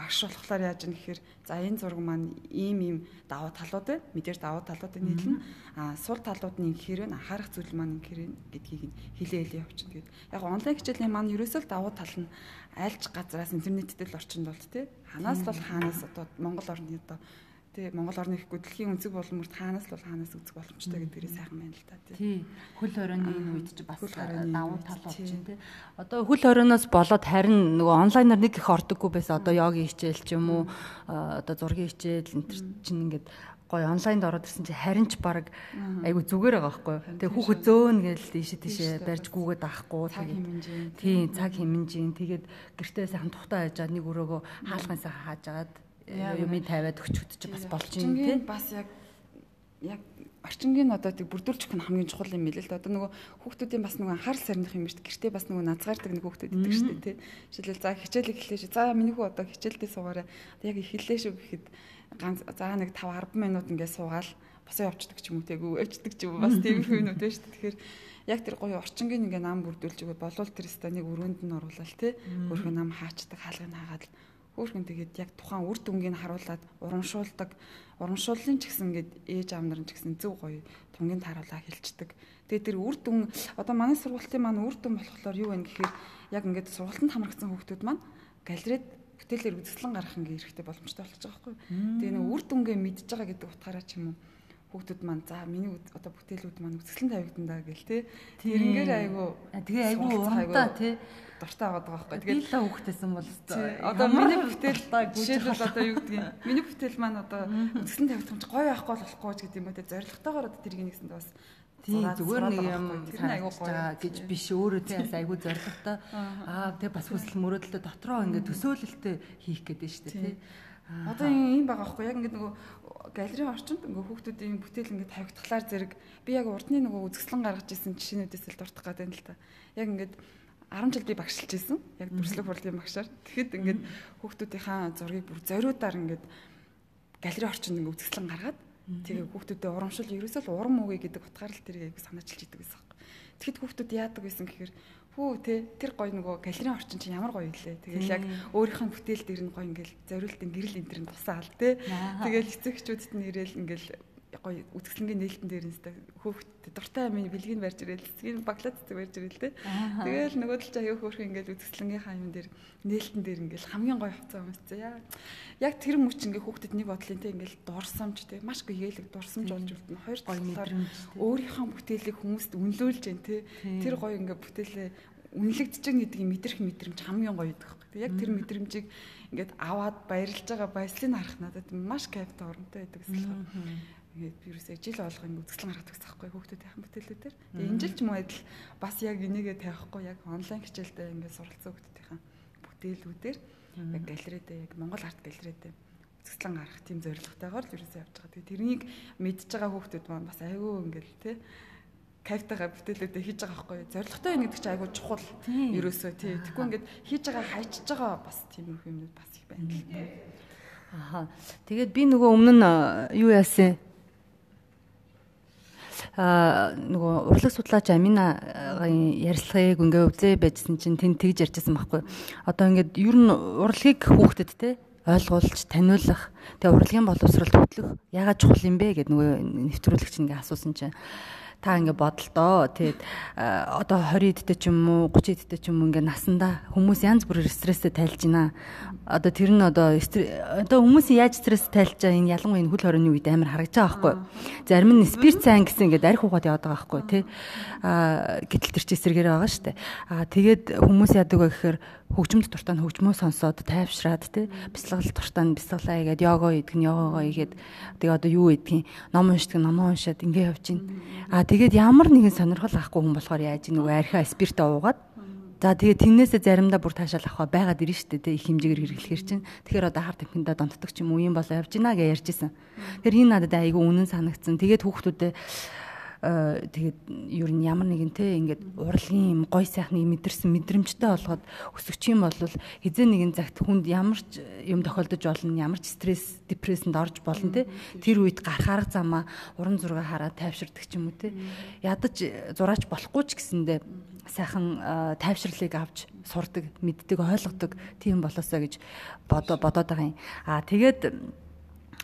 багш болохоор яаж юм гэхээр за энэ зураг маань ийм ийм давуу талууд байна. Мэдээж давуу талуудыг нийлнэ. А сул талууд нь ингэхээр нь анхаарах зүйл маань ингэхээр гэдгийг хэлээ хэлээ явчихна гэдэг. Яг онлайн хичээлийн маань ерөөсөө л давуу тал нь альж газраас интернеттэй л орчинд болт тий. Ханаас бол хаанаас одоо Монгол орны одоо тий Монгол орны ихгүй дэлхийн өнцөг боломжт хаанаас л бол хаанаас үзэх боломжтой гэдгээрээ сайхан байна л та тий. Хөл хорионы энэ үед ч бас давуу тал болж байна тий. Одоо хөл хорионоос болоод харин нөгөө онлайнаар нэг их ордоггүй байсан. Одоо йогийн хичээл ч юм уу одоо зургийн хичээл энэ чинь ингээд гой онлайнд ороод ирсэн чи харин ч баг айгу зүгээр байгаа байхгүй. Тэгээ хүүхэд зөөн гээл тийшээ тийшээ барьж гүгээд авахгүй. Тийм цаг хэмнэжин. Тэгээд гэртээ сайхан тухтаа хайжаад нэг өрөөгөө хаалган сайхан хаажгаад юмыг тавиад өчгдөж бас болж юм тийм бас яг яг орчингийн одоо тийг бүрдүүлж өгөх нь хамгийн чухал юм билээ л дээ. Одоо нөгөө хүүхдүүдийн бас нөгөө анхаарал сарних юм биш гэртээ бас нөгөө назгаардаг нэг хүүхдүүд идэг шүү дээ тий. Жишээлбэл за хичээл эхлэе шүү. За миний хүү одоо хичээлдээ суугаарай. Яг эхэллээ шүү гэхэд ганц за нэг 5 10 минут ингээд суугаал босоо явцдаг ч юм уу тэйгүү өвчдөг ч юм уу бас тийм хүмүүс үү шүү дээ. Тэгэхээр яг тэр гоё орчингийн ингээ нам бүрдүүлж өгöd болвол тэр станыг өрөөнд нь оруулаад тий. Өөрхөн нам хаачдаг хаалгыг хаагаад Хөөхөн тэгээд яг тухайн үр дүнгийг харуулад урамшуулдаг. Урамшууллын ч гэсэн ингээд ээж аав нар ч гэсэн зөв гоё тунгийн таруулаа хэлцдэг. Тэгээд тэр үр дүн одоо манай сургуулийн маань үр дүн болохоор юу вэ гэхээр яг ингээд сургуультанд хамрагдсан хүүхдүүд маань галерейд бүтээлээр үзэсгэлэн гаргах ингээ эрэхтэй боломжтой болчихж байгаа байхгүй. Тэгээ нэг үр дүнгээ мэдж байгаа гэдэг утгаараа ч юм уу хүүхдүүд маань за миний одоо бүтээлүүд маань үзэсгэлэн тавигдан даа гэл те. Тэрнгээр айгу тэгээ айгу урамтаа те дуртай байгаа байхгүй. Тэгээд л хүүхдээсэн бол одоо миний бүтээл жишээлбэл одоо юу гэдгийг миний бүтээл маань одоо үзэсгэлэн тавигдах юм чи гоё байхгүй болохгүй ч гэдэг юм уу те зоригтойгоор одоо тэрийг нэгсэнд бас Тийм зүгээр нэг юм санагдаж байгаа гэж биш. Өөрөө тийм айгүй зоригтой. Аа тэгээ бас хүсэл мөрөөдөлтөд дотроо ингээд төсөөлөлтөй хийх гэдэг нь шүү дээ тийм. Одоо юм байгаа байхгүй яг ингээд нөгөө галерейн орчинд ингээ хүүхдүүдийн бүтээл ингээ тавигдахлаар зэрэг би яг урдны нөгөө үзэсгэлэн гаргаж ирсэн жишээнүүдээс л дуртах гэдэг юм л та. Яг ингээд 10 жил би багшилж ирсэн. Яг дүрслэг хурлын багшаар. Тэгэхэд ингээд хүүхдүүдийнхаа зургийг бүр зориудаар ингээд галерей орчинд ингээ үзэсгэлэн гаргаад тэгээ хүүхдүүдэд урамшил ерөөсөө л урам үгүй гэдэг утгаар л тэрийг санаачилж идэг гэсэн юм. Тэгэхэд хүүхдүүд яадаг гэсэн гэхээр Хүү те тэр гоё нөгөө галерейн орчин чинь ямар гоё илээ. Тэгэл яг өөрийнх нь бүтээл дээр нь гоё ингээл зориултын гэрэл энэ төр нь тусаал те. Тэгэл эцэгчүүдэд нь ирээл ингээл гоё үзэсгэлэнгийн нээлтэн дээр нэстэ хөөхт дуртай амийн бэлгийг барьж ирэл эцгийн баглаад цэцэг барьж ирэл те. Тэгэл нөгөө тал чи аяа хөөх ингээл үзэсгэлэнгийн хаан дээр нээлтэн дээр ингээл хамгийн гоё хувцас өмсцээ яа. Яг тэр мөч ингээ хүүхдэд нэг бодлын те ингээл дурсамж те маш гүйэлэг дурсамж болж үлдэнэ. Хоёр мэдрэмж өөрийнхөө бүтээлийг хүмүүст үнэлүүлж जैन те. Тэр гоё ингээ бүтээлээ үнэлэгдэж байгаа гэдгийг мэдрэх мэдрэмж хамгийн гоё гэдэг хэрэг. Яг тэр мэдрэмжийг ингээд аваад баярлж байгаа баяслыг харах надад маш кайфтай оронтой байдаг гэсэн ингээд вирусээ жил болгоо ингээд үзэсгэлэн гаргадаг гэсэн байхгүй хүүхдүүдийн бүтээлүүдээр. Тэгээ энэ жил ч уу адил бас яг энийгээ тавихгүй яг онлайн хичээлдээ ингээд суралцсан хүүхдүүдийн бүтээлүүдээр яг галерейдээ яг Монгол арт галерейдээ үзэсгэлэн гаргах тийм зорилготойгоор л вирусээ явж байгаа. Тэгээ тэрнийг мэдж байгаа хүүхдүүд маань бас айгүй ингээд тий кайфтайгаа бүтээлүүдээ хийж байгаа байхгүй юу? Зорилготой юм гэдэг чинь айгүй чухал. Ерөөсөө тий. Тэгэхгүй ингээд хийж байгаа хайчиж байгаа бас тийм юмнууд бас их байна л тий. Аха. Тэгээд би нөгөө өмнө нь юу яасан? Нөгөө урлаг судлаач Аминагийн ярилцлагыг ингээ үзээ байжсэн чинь тэнд тэгж ярьжсэн байхгүй. Одоо ингээд ер нь урлагийг хүүхдэд те ойлгуулж таниулах тэгээ урлагийн боловсролд хөтлөх ягаад чухал юм бэ гэд нөгөө нэвтрүүлэгч ингээ асуусан чинь та ингээ бодолдоо тэгээд одоо 20 эдтэй ч юм уу 30 эдтэй ч юм уу ингээ насандаа хүмүүс янз бүрээр стресстэй тайлж байна. Одоо тэр нь одоо одоо хүмүүс яаж стресс тайлж байгаа энэ ялангуяа энэ хөл хорионы үед амар харагдаж байгаа байхгүй. Зарим нь спирт сайн гэсэн ингээ арх ухаад яваад байгаа байхгүй тий. А гэтэл тэр чинь эсэргээр байгаа дээ. А тэгээд хүмүүс яадаг вэ гэхээр хөгжмөд дуртай нь хөгжмөө сонсоод тайвшраад тий бяцлал дуртай нь бяцлалаа игээд йога идэх нь йогоо игээд тэгээ одоо юу идэх ном уншдаг ном уншаад ингээ явж гин а тэгээд ямар нэгэн сонирхол авахгүй хүн болохоор яаж нөгөө архиа спиртэ уугаад За тэгээ тэрнээсээ заримдаа бүр таашаал авах байгаад ирнэ шүү дээ их хэмжээгээр хэрэглэхэр чинь. Тэгэхээр одоо хар тамхиндаа донтдог ч юм уу юм болоо явж гинэ гэж ярьжсэн. Тэгэхээр энэ надад айгүй үнэн санагдсан. Тэгээд хүүхдүүдэд Э, тэгээд ер нь ямар нэгэн те ингээд урлагийн юм гой сайхныг мэдэрсэн мэдрэмжтэй болгоод өсөгч юм бол хизээ нэгэн цагт хүнд ямар ч юм тохиолдож болно ямар ч стресс депрессэнд орж болно те тэр үед гарах арга замаа уран зураг хараад тайвширдаг ч юм уу те. Ядаж зураач болохгүй ч гэсэндээ сайхан э, тайвширлыг авч сурдаг мэддэг ойлгодог тийм болоосоо гэж бодоод байгаа юм. А тэгээд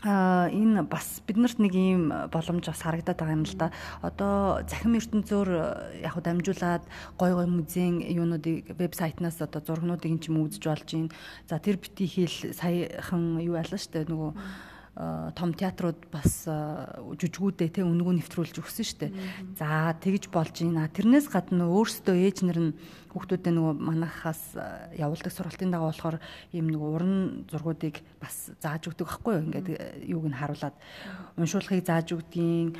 а энэ бас биднэрт нэг ийм боломж бас харагдаад байгаа юм л да. Одоо захим ертөнцөөр э, яг дамжуулаад гой гой музейн юунуудыг вебсайтнаас одоо зургнуудыг юм ч үзэж болж байна. За тэр бити хэл саяхан юу ялла штэ нөгөө Э, том театрууд бас э, жүжигүүдэд тэ үнгүү нэвтрүүлж өгсөн шүү дээ. За тэгж болж байна. Тэрнээс гадна өөрсдөө ээж нар нь хүүхдүүдээ нөгөө манахаас э, явуулдаг сургалтын дага болохоор ийм нэг уран зургуудыг бас зааж өгдөг байхгүй юу? Ингээд юуг нь харуулад уншуулхыг зааж өгдөг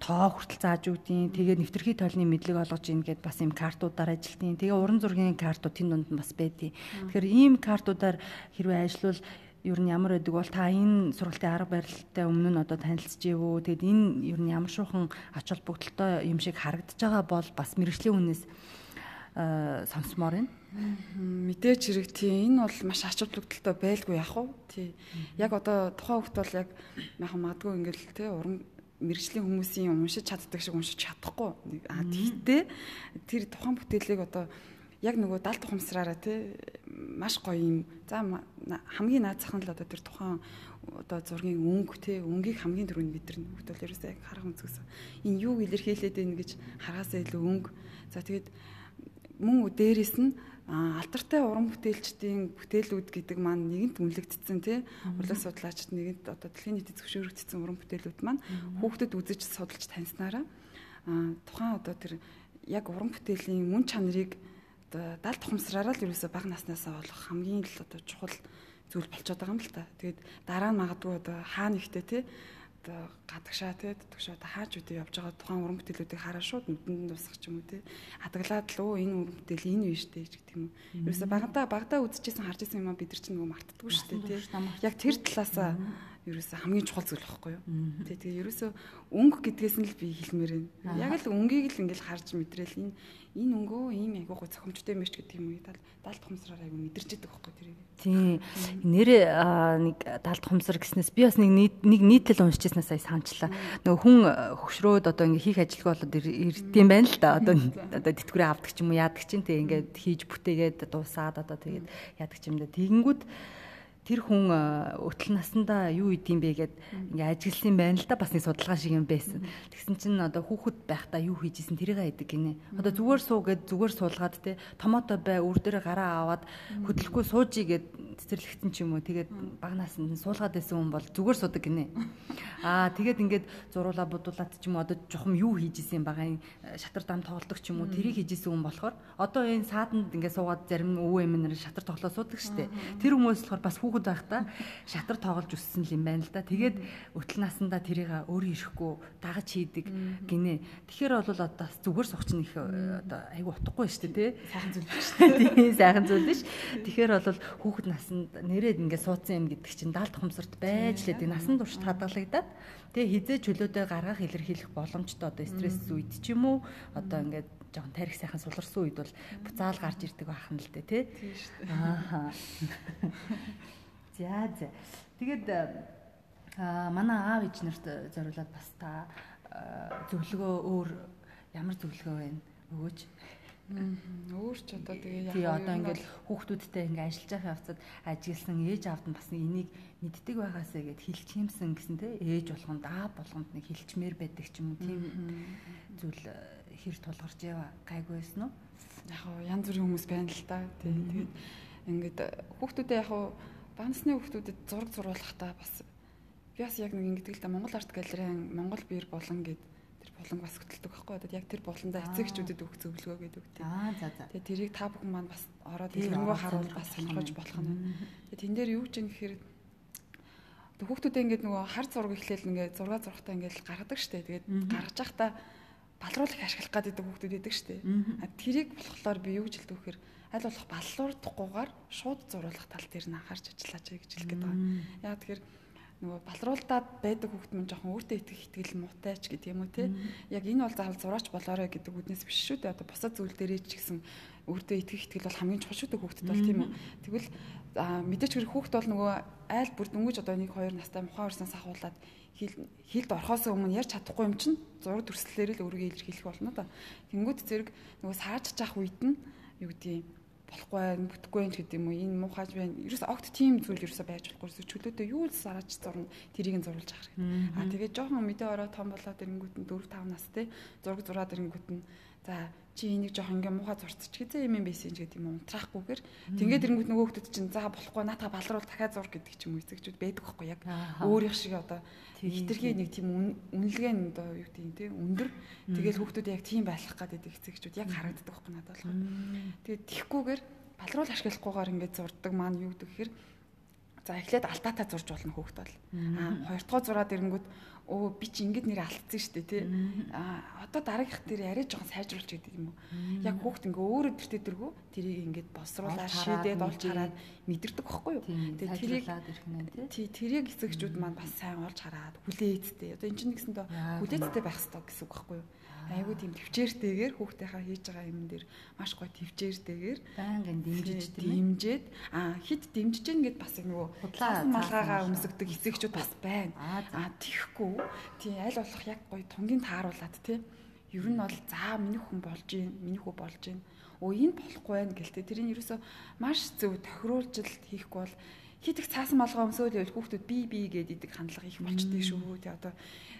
тоо хүртэл зааж өгдөг. Тэгээ нэвтрхий толны мэдлэг олгож ийн гэд бас ийм картуудаар ажилтیں۔ Тэгээ уран зургийн картууд тэнд донд нь бас байдیں۔ Тэгэхээр ийм картуудаар хэрвээ ажиллавал ер нь ямар байдаг бол та энэ сургалтын арга барилтай өмнө нь одоо танилцж ивүү. Тэгэд энэ ер нь ямар шуухан ач холбогдолтой юм шиг харагдаж байгаа бол бас мэрэгжлийн үнээс сонсомоор байна. Мэдээч хэрэг тий энэ бол маш ач холбогдолтой байлгүй яах вэ? Тий. Яг одоо тухайн хөлт бол яг яхан магадгүй ингээл тий уран мэрэгжлийн хүмүүсийн уншиж чаддаг шиг уншиж чадахгүй. А тиймээ тэр тухайн бүтээлийг одоо яг нөгөө далд тухамсраараа тий маш гоё юм. За хамгийн наад зах нь л одоо тэр тухайн одоо зургийн өнгө тий өнгийг хамгийн түрүүнд мэдэрнэ. Бол ерөөсөө яг харах үзгээс энэ юу илэрхийлээд байна гэж хараасаа илүү өнгө. За тэгээд мөн дээрэс нь алдартай уран бүтээлчдийн бүтээлүүд гэдэг маань нэгэнт үнэлэгдсэн тий урлаг судлаачид нэгэнт одоо дэлхийн нийтэд зөвшөөрөгдсөн уран бүтээлүүд маань хүүхдэд үзэж судалж таньснараа тухайн одоо тэр яг уран бүтээлийн мөн чанарыг одоо далд тухамсраараа л ерөөсө бага наснаасаа олох хамгийн л одоо чухал зүйл болчиход байгаа юм л та. Тэгээд дараа нь магадгүй одоо хаа нэгтээ тий одоо гадагшаа тий төгшөө одоо хаач үдэ явж байгаа тухайн уран бүтээлүүдийг хараа шууд нүдэнд тусах ч юм уу тий хадгалаад л өө энэ уран бүтээл энэ биш дээ гэх юм уу. Ерөөсө багада багада үзчихсэн харж исэн юм а бид нар ч нөгөө мартдаггүй шүү дээ тий. Яг тэр талаасаа ерөөсөө хамгийн чухал зүйл байхгүй юу. Тэ тэгээ ерөөсөө өнгө гэдгээс нь л би хэлмээр байна. Яг л өнгийг л ингээл харж мэдрэл энэ энэ өнгөө ийм айгуугаа цохимжтой мэрч гэдэг юм уу дал далд хумсраар айгуу мэдэрч идэг байхгүй тэрийг. Тийм. Нэрээ нэг далд хумсар гэснээс би бас нэг нэг нийтлэл уншижсэнээс сая санчлаа. Нөгөө хүн хөшрөөд одоо ингээ хийх ажилгаа болоод ирдэм байна л да. Одоо одоо тэтгэврээ авдаг ч юм уу яадаг чинь тэг ингээд хийж бүтээгээд дуусаад одоо тэгээд яадаг ч юм да. Тэгэнгүүт тэр хүн өтөл насандаа юу идэм бэ гэд ингээ ажигласан байна л да бас нэг судалгаа шиг юм байсан. Тэгсэн чинь одоо хүүхэд байхдаа юу хийж исэн тэрийг айдаг гинэ. Одоо зүгээр суу гэд зүгээр суулгаад те томото бай үр дээр гараа аваад хөдлөхгүй суужий гэд цэцэрлэгтэн ч юм уу тэгээд багнаас нь суулгаад байсан хүн бол зүгээр судаг гинэ. Аа тэгээд ингээд зуруула будуулаад ч юм уу одоо жохом юу хийж исэн байгаа шатар дам тоглодог ч юм уу тэрийг хийж исэн хүн болохоор одоо энэ сааданд ингээд суугаад зарим өвөө эмнэр шатар тоглоо суудаг штэ. Тэр хүмүүс болохоор бас хүүхэд хүүхэд байхдаа шатар тоглож өссөн юм байна л да. Тэгээд өтөл насандаа тэрийг өөрөө ирэхгүй дагаж хийдэг гинэ. Тэгэхээр бол одоо зүгээр сухч нэг одоо айгу утгагүй шүү дээ тий. Сайхан зүйл биш шүү дээ. Тий, сайхан зүйл биш. Тэгэхээр бол хүүхэд насанд нэрээд ингээд суудсан юм гэдэг чинь даалт хумсарт байж л дээ. Насан турш хадгалагдаад тэгээ хизээ чөлөөдөө гаргах илэрхийлэх боломжтой одоо стресс үед ч юм уу одоо ингээд жоохон тарих сайхан суларсан үед бол буцаал гарч ирдэг байх нь л дээ тий. Аа. За за. Тэгээд аа манай аав ээж нарт зориулаад бас та зөвлөгөө өөр ямар зөвлөгөө байна өгөөч. Өөр ч одоо тэгээ яг одоо ингээд хүүхдүүдтэй ингээд ажиллаж байгаа явцад ажилласан ээж аавд нь бас энийг мэддэг байгаасаа гэд хилчимсэн гэсэн те ээж болгонд аав болгонд нэг хилчмээр байдаг ч юм уу тийм зүйл хэр тулгарч яа гайгүй байсан уу? Яг янз бүрийн хүмүүс байна л да. Тэгээд ингээд хүүхдүүдээ яг Банасны хүүхдүүдэд зураг зурулахдаа бас би бас яг нэг ингэдэг л да Монгол арт галерейн Монгол биер болон гэд тэр болон бас хөтэлдэг байхгүй одоо яг тэр болондоо эцэгчүүдэд өгөх зөвлөгөө гэдэг үү. Аа за за. Тэгээ тэрийг та бүхэн маань бас ороод илэрнгөө харуул бас сонирхож болох нь. Тэгээ тэн дээр юу ч юм гэхээр хүүхдүүдээ ингээд нөгөө хар зураг ихлээл ингээд зураг зурхтаа ингээд гаргадаг штэ. Тэгээд гаргаж явахдаа балруулах ашиглах гэдэг хүүхдүүд байдаг штэ. Тэрийг болохоор би юу гэж хэлдэг вэ гэхээр аль болох баллуурдахгүйгээр шууд зурулах тал дээр нь анхаарч ажиллаач гэж хэлэх гээд байгаа. Яг тэгэхээр нөгөө балруулдаад байдаг хүүхд мань жоохон өөртөө итгэх итгэл муутай ч гэдэг юм уу те. Яг энэ бол заавал зураач болоорой гэдэг үднээс биш шүү дээ. Одоо бусад зүйл дээрээ ч гэсэн өөртөө итгэх итгэл бол хамгийн чухал шүү дээ хүүхдэд бол тийм үү. Тэгвэл мэдээч хэрэг хүүхд бол нөгөө айл бүр дөнгөж одоо нэг хоёр настай мухаа өрсөн сахуулаад хилд орхоос өмнө ярьж чадахгүй юм чинь зураг төрслөлөөр л өөрийгөө илэрхийлэх болно да. Тэнгүүд зэрэг нөгөө саажж явах үед нь юу гэдгийг болохгүй байх, бүтэхгүй байх гэдэг юм уу? Энэ муухайж байна. Ерөөс огт тийм зүйл ерөөсөө байж болохгүй. Чөлөөдөө юу л сараач зурна тэрийг нь зурулж авах хэрэгтэй. Аа тэгээд жоохон мэдээ ороо том болоод ирэнгүүт нь 4 5 нас те зураг зураад ирэнгүүт нь за чи энийг жоохон ингээ муухай зурцчих гэсэн юм байсан ч гэдэг юм унтраахгүйгээр. Тэгээд ирэнгүүт нөгөө хүмүүс чинь за болохгүй наата балруул дахиад зур гэдэг ч юм уу эцэгчүүд байдаг байхгүй яг. Өөрийнх шиг одоо хитрхи нэг тийм үнэлгээ нь одоо юу гэдэг юм те өндөр. Тэгээд хүүхдүүд яг тийм байх гэдэг эцэгчүүд яг харагддаг байхгүй надад болохоор. Тэгээд тихгүүгээр балруул ашиглахгүйгээр ингээд зурдаг маань юу гэдэг гэхээр За эхлээд алдаатаа зурж болно хүүхд бол. Аа хоёр дахь зураад ирэнгүүт өө би чи ингэд нэрээ алдсан шүү дээ тий. Аа одоо дараагийнх дээр арай жоохон сайжруулж гэдэг юм уу. Яг хүүхд ингээ өөрөө тэртээ дэргүү тэрийг ингээд босруулаад шийдээд олж хараад мэдэрдэг байхгүй юу. Тэгээ тэрийг тий тэрийг эцэгчүүд маань бас сайн олж хараад хүлээцтэй. Одоо эн чинь нэгсэндээ хүлээцтэй байх хэрэгтэй гэсэн үг байхгүй юу айгүй тийм төвчээртэйгээр хүүхдийнхаа хийж байгаа юм дээр маш гоё төвчээртэйгээр байнгын дэмжиж дэмжиж. Аа хит дэмжиж гэн гэд бас нөгөө худлаа малгаагаа өмсгдөг эцэгчүүд бас байна. Аа тийхгүй тий аль болох яг гоё тунгийн тааруулаад тий. Ер нь бол заа миний хүн болж гин миний хүү болж гин. Өө энэ болохгүй байх гэлтэй тэрийг ерөөсөө маш зөв тохируулж хийхгүй бол хит их цаасан малгай өмсөөл байвал хүүхдүүд би би гэдэг идэг хандлага их болчтой шүү. Тэ одоо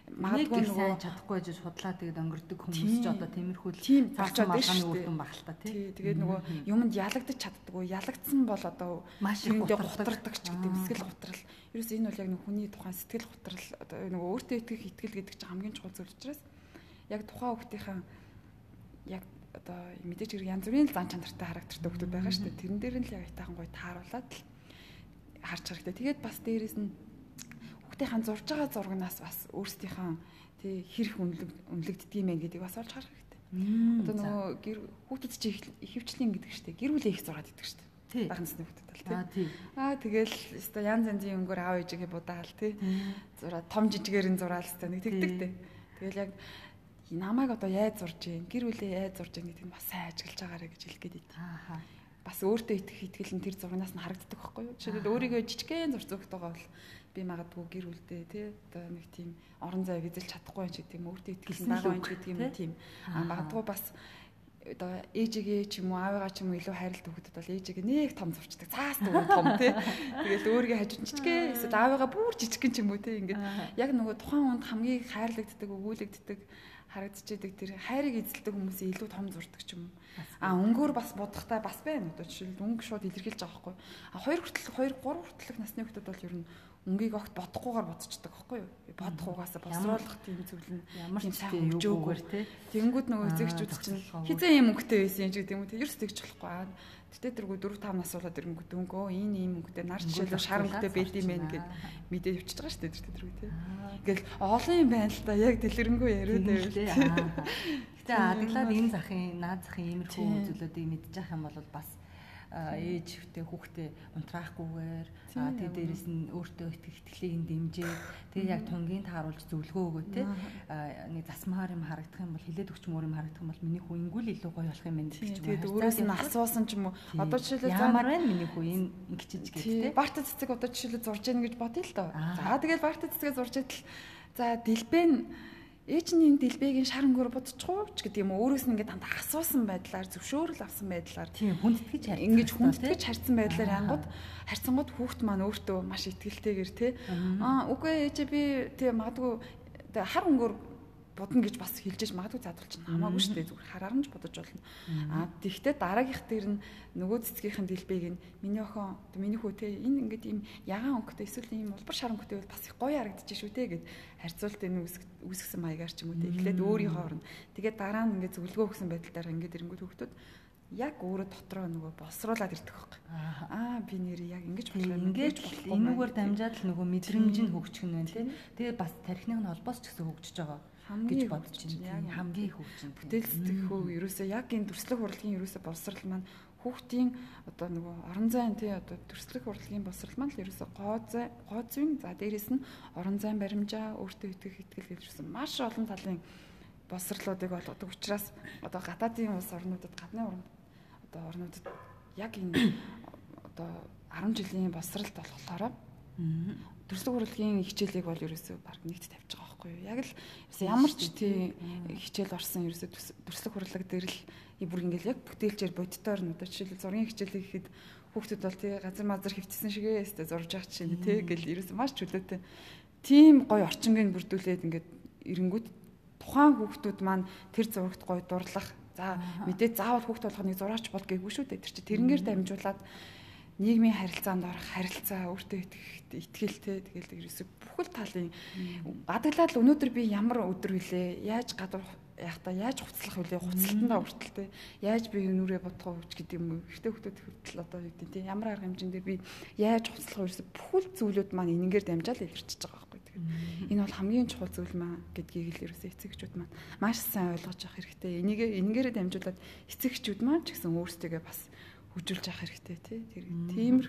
магадгүй нөгөө чадахгүй гэж худлаа тэгээд өнгөрдөг хүмүүс ч одоо тиймэрхүү тийм болчиход байна шүү дээ. Үр багталтаа тий. Тэгээд нөгөө юмд ялагдаж чаддгүй. Ялагдсан бол одоо маш их гутардаг ч гэдэг сэтгэл гутрал. Ерөөс энэ бол яг нэг хүний тухайн сэтгэл гутрал одоо нөгөө өөртөө итгэх итгэл гэдэг чинь хамгийн чухал зүйл учраас яг тухайн хүүхдийнхаа яг одоо мэдээж хэрэг янз бүрийн зан чанартай характертай хүмүүс байгаа шүү дээ. Тэрэн дээр нь л яг итахан гоё тааруулаад л харж хэрэгтэй. Тэгээд бас дээрэс нь хүүхдийнхаа зурж байгаа зургнаас бас өөрсдийнхөө тий хэрэг үнэлэгддэг юм ээ гэдгийг бас олж харах хэрэгтэй. Одоо нөгөө гэр хүүхдэд чи ихэвчлэн гэдэг штеп гэр бүлээ их зураад идэг штеп. Нь хүүхдэд бол тий. Аа тэгэл өстой янз янзын өнгөөр аав ээжигээ будаал тий. Зураад том жижигээр нь зураал өстой нэг тэгдэг тий. Тэгэл яг намайг одоо яаж зурж гин гэр бүлээ яаж зурж гин гэдэг нь бас сайн ажиглаж байгаарэ гэж хэлгээд байт. Аа бас өөртөө итгэх итгэл нь тэр зурнаас нь харагддаг байхгүй юу. Жишээлбэл өөрийгөө жижигхэн зурц өгтөгөө бол би магадгүй гэр бүлдээ тий одоо нэг тийм орон зайг эзэлж чадахгүй юм ч гэдэг юм өөртөө итгэл байгаа юм ч гэдэг юм тийм. А магадгүй бас одоо ээжигээ ч юм уу аавыгаа ч юм уу илүү хайрлт өгөхөд бол ээжигээ нэг том зурчдаг. Цаас дүү том тий. Тэгэл өөрийгөө хажууд жижигхэн эсвэл аавыгаа бүр жижигхэн ч юм уу тий. Ингээд яг нөгөө тухайн хүнд хамгийн хайрлагддаг, өгүүлэгддэг харагдчихэдэг тэр хайрыг эзэлдэг хүмүүсийн илүү том зурдаг ч юм. А өнгөөр бас бодохтай бас байна. Одоо жишээлбэл өнгө шууд илэрхийлж байгаа байхгүй. А хоёр хүртэл 2 3 хүртэлх насны хүмүүс бол ер нь өнгийг огт бодохгүйгээр бодцдаг байхгүй юу? Бодох угаасаа босруулах тийм зүйл нь ямар ч сайн өгөөгээр тий. Тэнгүүд нөгөө эзэгчүүд чинь хизээ юм өнгөтэй байсан юм ч гэдэг юм тий. Ерөөс тэгж болохгүй. Тэгтээ тэргүй 4 5 насуулаад ирэнгүүт өнгөө энэ ийм өнгөтэй нар жишээлбэл шар өнгөтэй байд юм байна гэд мэдээд явчихж байгаа шүү дээ тэр тэргүй тий. Ингээл олон юм байна л да яг дэлгэрэнгүй яриад байвал тий. Гэтэ адаглаад энэ захын наад захын иймэрхүү зүйлүүдийг мэдчих юм бол бас ээжтэй хүүхдээ унтраахгүйгээр тэгээ дээрэс нь өөртөө итгэх итгэлийг дэмжээ тэгээ яг тунгийн тааруулж зөвлөгөө өгөө те нэг засмаар юм харагдах юм бол хилээд өгчмөр юм харагдах юм бол миний хүү ингүүл илүү гоё болох юм байна гэх юм. Тэгээд өөрөөс нь асуусан ч юм уу. Одоо жишээлбэл ямар байна миний хүү энэ ингэчиж гэдэг те барта цэцэг одоо жишээлбэл зурж яах гэж бодъё л доо. За тэгээд барта цэцгээ зурж идэл за дэлбэн ээж нь энэ дэлбэгийн шар өнгөөр бодчихоо ч гэдэг юм уу? Өөрөөс нь ингээд дандаа асуусан байдлаар зөвшөөрөл авсан байдлаар. Тийм хүндэтгэж харсан ингэж хүндэтгэж харсан байдлаар янгууд харьцангууд хүүхд маань өөртөө маш ихтгэлтэйгэр те. Аа. Үгүй ээж би тийм магадгүй хар өнгөөр будна гэж бас хэлжээж магадгүй заадвал чинь хамаагүй шүү дээ зүгээр хараар нь ч бодож болно. Аа тэгвэл дараагийнх дээр нь нөгөө цэцгийнхэн дэлбэгийг нь миний охин миний хүү те энэ ингээд ийм ягаан өнгөтэй эсвэл ийм улбар шар өнгөтэй бол бас их гоё харагдаж шүү дээ гэд харьцуулт энэ үүсгэсэн маягаар ч юм уу те эхлээд өөрийнхөө орно. Тэгээд дараа нь ингээд зөвлөгөө өгсөн байдлаар ингээд ирэнгүүт хөвгтүүд яг өөрөө дотроо нөгөө босруулаад ирдэг байхгүй. Аа би нэр яг ингэж болох юм. Ингэж энүүгээр дамжаад л нөгөө мэдрэмж нь хөгжих нь байна тийм. Тэгээд бас тарихны холбоос ч гэсэн хөгжиж байгаа гэж бодож байна. Хамгийн хөгжин бүтээл сэтгэхүй ерөөсөө яг энэ төрслөх урлагийн ерөөсөө боловсрал маань хүүхдийн одоо нөгөө орон зайн тий одоо төрслөх урлагийн боловсрал маань л ерөөсөө гоо зай гоо зүйн. За дээрэс нь орон зайн баримжаа өөртөө итгэх итгэл гэлжсэн маш олон талын боловсралуудыг олгодог учраас одоо гадаадын улс орнуудад гадны орнд одоо орнуудад яг энэ одоо 10 жилийн боловсралд болохоор төрслөх урлагийн хичээлийг бол ерөөсөө баг нэгт тавьж байгаа байхгүй юу. Яг л ямар ч тий хичээл орсон ерөөсөө төрслөх хурлаг дээр л бүр ингээл яг бүтээлчээр бодитоор нь одоо жишээлбэл зургийн хичээлийг ихэд хүүхдүүд бол тий газар мазар хөвчсөн шигээ өстө зурж байгаа чинь тий гэл ерөөсөө маш чөлөөтэй. Тийм гоё орчингийг бүрдүүлээд ингээд эренгүүт тухайн хүүхдүүд маань тэр зурагт гоё дурлах За мэдээ заавал хүүхд болгоныг зураач бол гээгүй шүү дээ. Тэр чи тэрнгээр дамжуулаад нийгмийн харилцаанд орох харилцаа өөртөө итгэлтэй тэгэл ерөөсө бүхэл талын гадаглаад л өнөөдөр би ямар өдөр вүлээ? Яаж гадуур яг та яаж хуцлах вүлээ? Хуцлалтандаа хүртэл те? Яаж би нүрээ бодох вэ гэдэг юм уу? Ихтэй хүмүүс хүртэл одоо юу гэдэг те? Ямар арга хэмжээндээ би яаж хуцлах гэсэн бүхэл зүйлүүд маань энэнгээр дамжаал илэрчиж байгаа байхгүй тэгэхээр энэ бол хамгийн чухал зүйл маа гэдгийг л ерөөсөө эцэгчүүд маань маш сайн ойлгож авах хэрэгтэй. Энийг энэгээрээ дамжуулаад эцэгчүүд маань ч гэсэн өөрсдөө бас хөгжүүлж авах хэрэгтэй тий. Тэр тиймэр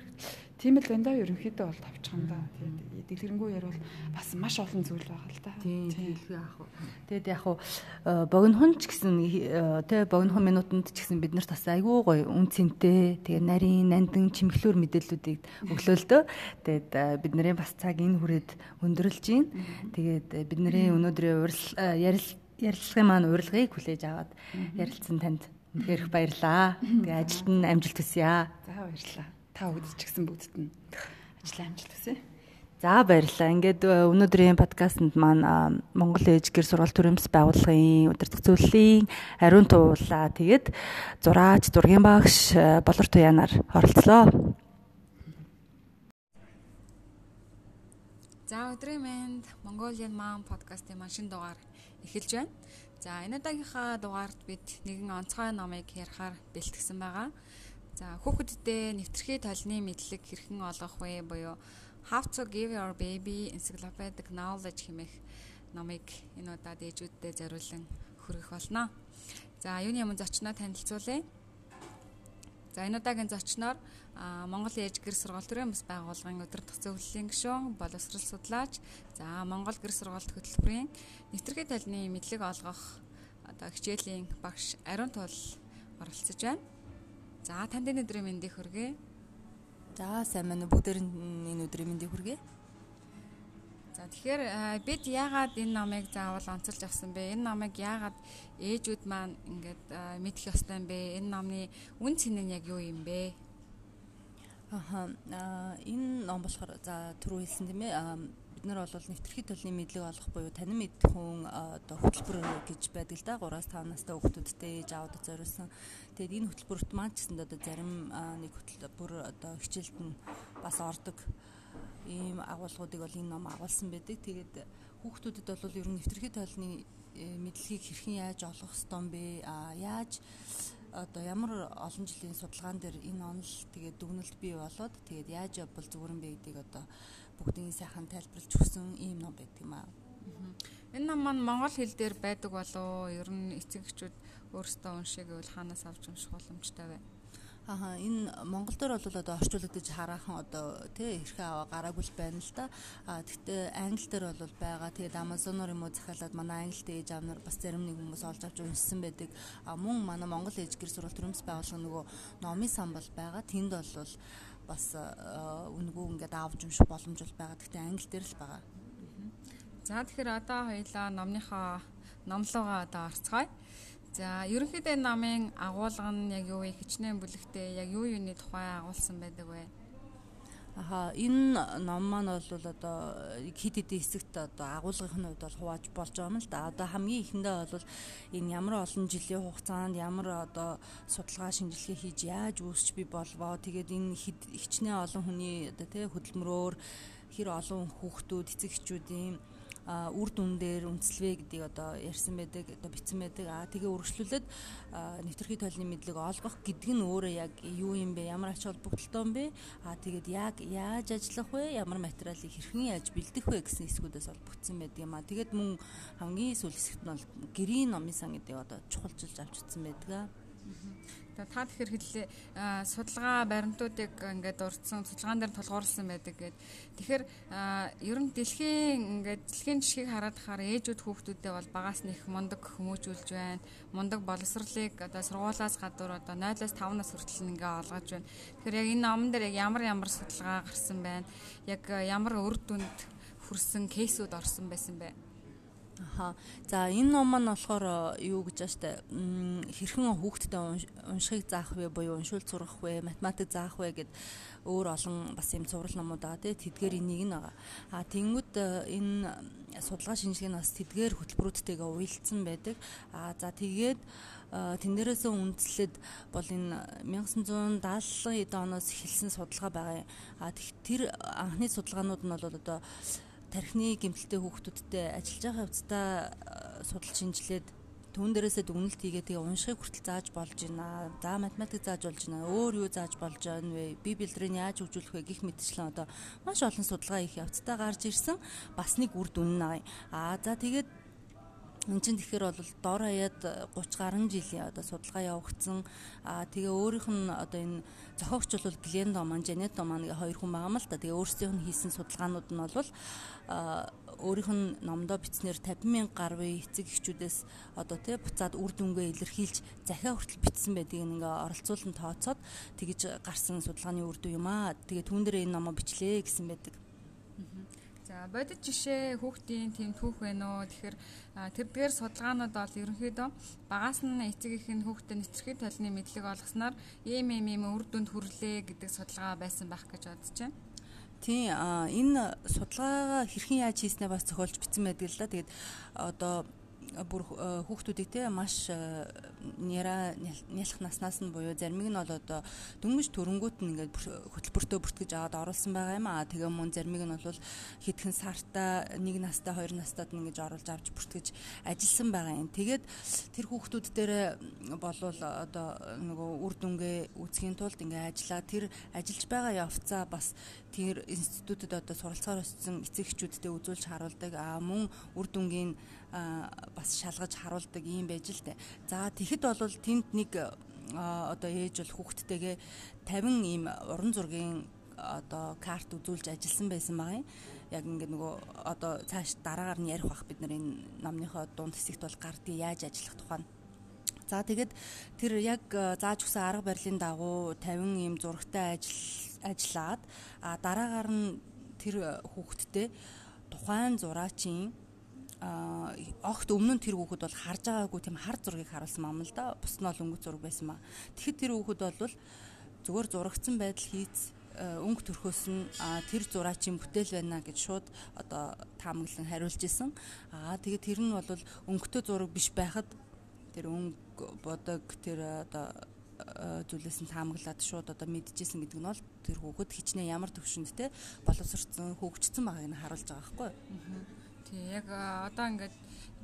тийм л байна да ерөнхийдөө бол тавчхан да. Тэгээд дэлгэрэнгүй ярил бас маш олон зүйл байгаа л да. Тийм хэлгүй яах вэ. Тэгээд яг хуу э, богинохон ч гэсэн э, тий богинохон минутанд ч гэсэн бид нарт бас айгүй гоё үн цэнтэй тэгээд нарийн нандин чимхлүүр мэдээллүүдийг өглөө л дөө. Тэгээд э, бид нарын бас цаг энэ хүрээд өндөрлж байна. Тэгээд бидний өнөөдрийн ярил ярилцлагын маань урилгыг хүлээж аваад ярилцсан танд Үнэхээр баярлаа. Тэгээ ажилд нь амжилт хүсье. За баярлаа. Та бүгд ч гэсэн бүгдд нь ажил амжилт хүсье. За баярлалаа. Ингээд э, өнөөдрийн подкастэнд маань Монгол ээж гэр сургалт төрөмс байгууллагын удирдах зөвлөлийн ариун туулаа. Тэгээд зураач, зургийн багш э, болор туянаар оролцлоо. За өдрийн мэнд Mongolian Mom подкастын машин дугаар эхэлж байна. За энэ удаагийнхаа дугаард бид нэгэн онцгой номыг ярихаар бэлтгэсэн байгаа. За хүүхэддээ нэвтрхий толны мэдлэг хэрхэн олгох вэ буюу How to give your baby encyclopedic knowledge хэмээх номыг энэ удаад ээжүүддээ зориулан хүргэх болно. За юуны өмнө зочноо танилцуулъя. За энэ удаагийн зочноор Монгол ээж гэр сургалт төрийн бас байгууллагын удирдах зөвлөлийн гишүүн, боловсрол судлаач, за Монгол гэр сургалт хөтөлбөрийн нэвтрхий талны мэдлэг олгох одоо хичээлийн багш Ариун Тул оролцож байна. За танд энэ өдрийн мэндийг хүргэе. За сайн байна уу бүгдээр энэ өдрийн мэндийг хүргэе. За тэгэхээр бид яагаад энэ номыг заавал онцолж авсан бэ? Энэ номыг яагаад ээжүүд маань ингээд мэдэх ёстой юм бэ? Энэ номны үн цэн нь яг юу юм бэ? Аха энэ ном болохоор за түрүү хэлсэн тийм ээ бид нар бол нэвтрхий төлний мэдлэг олох буюу танин мэдэх хүн одоо хөтөлбөр гэж байдаг л да 3-5 настай хүүхдүүдтэй ээж аавд зориулсан. Тэгээд энэ хөтөлбөрт маань ч гэсэн одоо зарим нэг хөтөлбөр одоо хичээлд нь бас ордог ийм агуулгуудыг бол энэ ном агуулсан байдаг. Тэгээд хүүхдүүдэд бол ер нь нэвтрхий толны э, мэдлэгийг хэрхэн яаж олох ёстой бэ? А яаж одоо ямар олон жилийн судалгаан дээр энэ онол тэгээд дүгнэлт бий болоод тэгээд яаж явбал зүгээр юм бэ гэдгийг одоо бүгдийн сайхан тайлбарлаж өгсөн ийм ном байдаг юм аа. Энэ ном маань монгол хэл дээр байдаг болоо ер нь эцэг эхчүүд өөрсдөө уншиг гэвэл хаанаас авч унших боломжтой вэ? Аа энэ Монгол дээр бол одоо орчуулагдаж хараахан одоо тий хэрхэн аваа гараагүй л байна л да. А тэгтээ англи дээр бол байгаа. Тэгээд Amazon-оор юм уу захиалаад манай англид ээж аав нар бас зарим нэг хүмүүс олж авч уншсан байдаг. А мөн манай Монгол ээж гэр сургалт төрөмс байгууллага нөгөө номын сан бол байгаа. Тэнд бол бас үнгүү ингээд авч унших боломж бол байгаа. Тэгтээ англи дээр л байгаа. За тэгэхээр одоо хоёлаа номныхоо номлогоо одоо орцгоё. За ерөнхийдөө намын агуулга нь яг юу вэ? Хичнээн бүлэгтээ яг юу юуны тухай агуулсан байдаг вэ? Аха энэ ном маань бол одоо хид хид хэсэгт одоо агуулгын хувьд бол хувааж болж байгаа юм л да. Одоо хамгийн ихэндээ бол энэ ямар олон жилийн хугацаанд ямар одоо судалгаа шинжилгээ хийж яаж үүсч би болвоо. Тэгээд энэ хичнээн олон хүний одоо тий хөдөлмөрөөр хэр олон хүүхдүүд эцэг эхчүүдийн үр дүн дээр үндэслэвэ гэдгийг одоо ярьсан байдаг одоо бичсэн байдаг. Аа тэгээ үргэлжлүүлээд нэвтрхий тоолны мэдлэг олгох гэдэг нь өөрөө яг юу юм бэ? Ямар ач холбогдолтой юм бэ? Аа тэгээд яг яаж ажиллах вэ? Ямар материалыг хэрхэн яаж бэлдэх вэ гэсэн эсгүүдээс бүтсэн байдаг юм аа тэгээд мөн хамгийн сүүл хэсэгт нь бол гэрийн номын сан гэдэг одоо чухалчилж авч утсан байдаг Та тэгэхээр хэллээ судалгаа баримтуудыг ингээд урдсан судалгаан дээр тулгуурласан байдаг гэд. Тэгэхээр ер нь дэлхийн ингээд дэлхийн жишгийг хараад хахаар ээжүүд хүүхдүүдээ бол багаас нь их мундаг хүмүүжүүлж байна. Мундаг боловсролыг одоо сургуулаас гадуур одоо 0-5 нас хүртэл ингээ олгож байна. Тэгэхээр яг энэ номон дээр яг ямар ямар судалгаа гарсан байна. Яг ямар үр дүнд хүрсэн кейсүүд орсон байсан бэ? Аха. За энэ ном маань болохоор э, юу гэж штэ хэрхэн хүүхдэд уншихыг заах вэ буюу уншуул сурах вэ, математик заах вэ гэд өөр олон бас юм цуврал номууд байгаа тий тэдгээр энийг нь байгаа. А тэнгууд э, энэ судалгаа шинжилгээ нь бас тэдгээр хөтөлбөрүүдтэйгээ уялдсан байдаг. А за тэгээд э, тэн дээрээс үндэслээд бол энэ 1970 эд оноос эхэлсэн судалгаа байгаа. А тэр анхны судалгаанууд нь бол одоо тархины гэмтэлтэй хүүхдүүдтэй ажиллаж байгаа явцдаа э, судалж шинжилээд түүн дээрээсээ дүгнэлт хийгээ тэгээ уншихыг хүртэл зааж болж байна. За математик зааж болж байна. Өөр юу зааж болж байна вэ? Би бэлдрийг яаж хөгжүүлэх вэ гэх мэтчлэн одоо маш олон судалгаа их явцтай гарч ирсэн. Бас нэг үр дүн наа. Аа за тэгээд Энд чинь тэгэхээр бол дор хаяад 30 гаруй жилийн одоо судалгаа явагдсан. Аа тэгээ өөрийнх нь одоо энэ зохиогч бол Глендо маань, Жането маань хоёр хүн байгаа юм л да. Тэгээ өөрсдийнх нь хийсэн судалгаанууд нь бол аа өөрийнх нь номдоо бичснээр 50 мянга гаруй эцэг эхчүүдээс одоо тий буцаад үр дүнгээ илэрхийлж захиа хүртэл бичсэн байдгийг ингээ оролцуулан тооцоод тэгэж гарсан судалгааны үр дүн юм аа. Тэгээ түүн дээр энэ номоо бичлээ гэсэн байдаг. За бодит жишээ хүүхдийн тийм түүх байна уу? Тэгэхээр тэрдгээр судалгаанууд бол ерөнхийдөө багаас нь эцэг нь хүүхдэд нэвтрхий толны мэдлэг олгосноор ийм ийм ийм үр дүнд хүрлээ гэдэг судалгаа байсан байх гэж бодож байна. Тийм энэ судалгаагаа хэрхэн яаж хийснээ бас зохиолж бичсэн байдаг л да. Тэгээд одоо бүр э, хүүхдүүдийг те маш э, няра нялх наснаас нь буюу заримыг нь бол одоо дөнгөж төрөнгүүт нь ингээд хөтөлбөртөө бүртгэж аваад оруулсан байгаа юм аа. Тэгээ мөн заримыг нь бол хэдхэн сартаа нэг настай хоёр настайд нь ингэж оруулж авч бүртгэж ажилласан байгаа юм. Тэгээд тэр хүүхдүүд дээр болвол одоо нөгөө үр дүнгээ үүсгэхийн тулд ингээд ажиллаа тэр ажиллаж байгаа явцаа бас тэр институтэд одоо суралцахаар өссөн эцэг эхчүүдтэй үзүүлж харуулдаг. Аа мөн үр дүнгийн бас шалгаж харуулдаг юм байж л дээ. За тэгэхэд бол тэнд нэг одоо ээж бол хүүхдтэйгээ 50 ийм уран зургийн одоо карт үзүүлж ажилласан байсан байгаа юм. Яг ингээд нөгөө одоо цааш дараагаар нь ярих бах бид нар энэ номныхоо дунд хэсэгт бол гардыг яаж ажиллах тухай. За тэгээд тэр яг зааж өгсөн арга барилын дагуу 50 ийм зурагтай ажил ажиллаад а дараагаар нь тэр хүүхдтэй тухайн зураачийн огт өмнө нь тэр хүүхэд бол харж байгаагүй тийм хар зургийг харуулсан юм л да. Бус нь бол өнгө зураг байсан маа. Тэгэхэд тэр хүүхэд бол зүгээр зурагдсан байдал хийц өнгө төрхөөс нь тэр зураачийн бүтээл байна гэж шууд одоо таамаглан хариулж исэн. Аа тэгээд тэр нь бол өнгөтэй зураг биш байхад тэр өнгө бодог тэр одоо зүйлээс нь таамаглаад шууд одоо мэдчихсэн гэдэг нь бол тэр хүүхэд хичнээн ямар төвшөнд те боловсрцсан хөгжсөн байгааг нь харуулж байгаа байхгүй. Аа Тий, яг одоо ингээд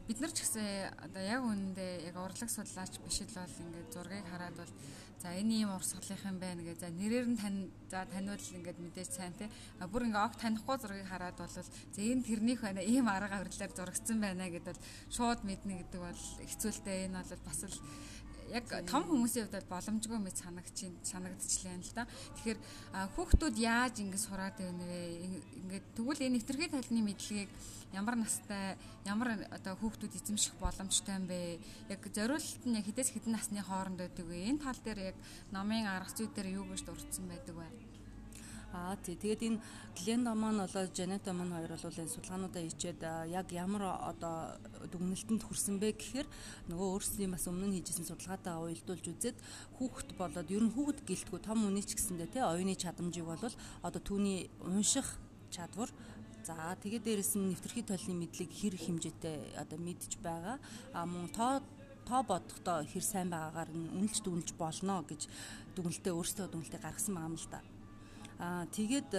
бид нар ч гэсэн одоо яг үнэндээ яг урлаг судлаач биш л бол ингээд зургийг хараад бол за энэ ийм урсгалынх юм байна гэ за нэрээр нь тань за таниуд л ингээд мэдээж сайн те. А бүр ингээд огт танихгүй зургийг хараад бол за энэ тэрнийх байна ийм арга авирлаар зурагдсан байна гэдэл шууд мэднэ гэдэг бол хэцүүлтэй. Энэ бол бас л яг том хүмүүсийн хувьд боломжгүй мэт санагчин санагдчихлаа л да. Тэгэхээр хүүхдүүд яаж ингэ сураад байна вэ? Ингээд тэгвэл энэ нэвтрхий талны мэдлэгийг ямар настай ямар одоо хүүхдүүд эзэмших боломжтой юм бэ? Яг зориулалт нь яг хідээс хідэн насны хооронд байдаг вэ? Энэ тал дээр яг номын арга зүй дээр юу гэж дурдсан байдаг вэ? Аа тий. Тэгээд энэ Глендо маань болоо Жанета маань хоёр бол энэ судалгаануудаа хийчээд яг ямар одоо дүгнэлтэнд хүрсэн бэ гэхээр нөгөө өөрсдийн бас өмнө нь хийжсэн судалгаатаа уялдуулж үзээд хүүхэд болоод ер нь хүүхэд гэлтгүй том үний ч гэсэндээ тий оюуны чадамжийг бол одоо түүний унших чадвар За тэгээд дээрэс нь нэвтрхий толны мэдлэг хэр хэмжээтэй одоо мэдж байгаа. А мөн тоо тоо бодохдоо хэр сайн байгаагаар нь үнэлж дүнлж болно гэж дүгнэлтээ өөрсдөө дүгнэлтээ гаргасан байгаа юм л да. Аа тэгээд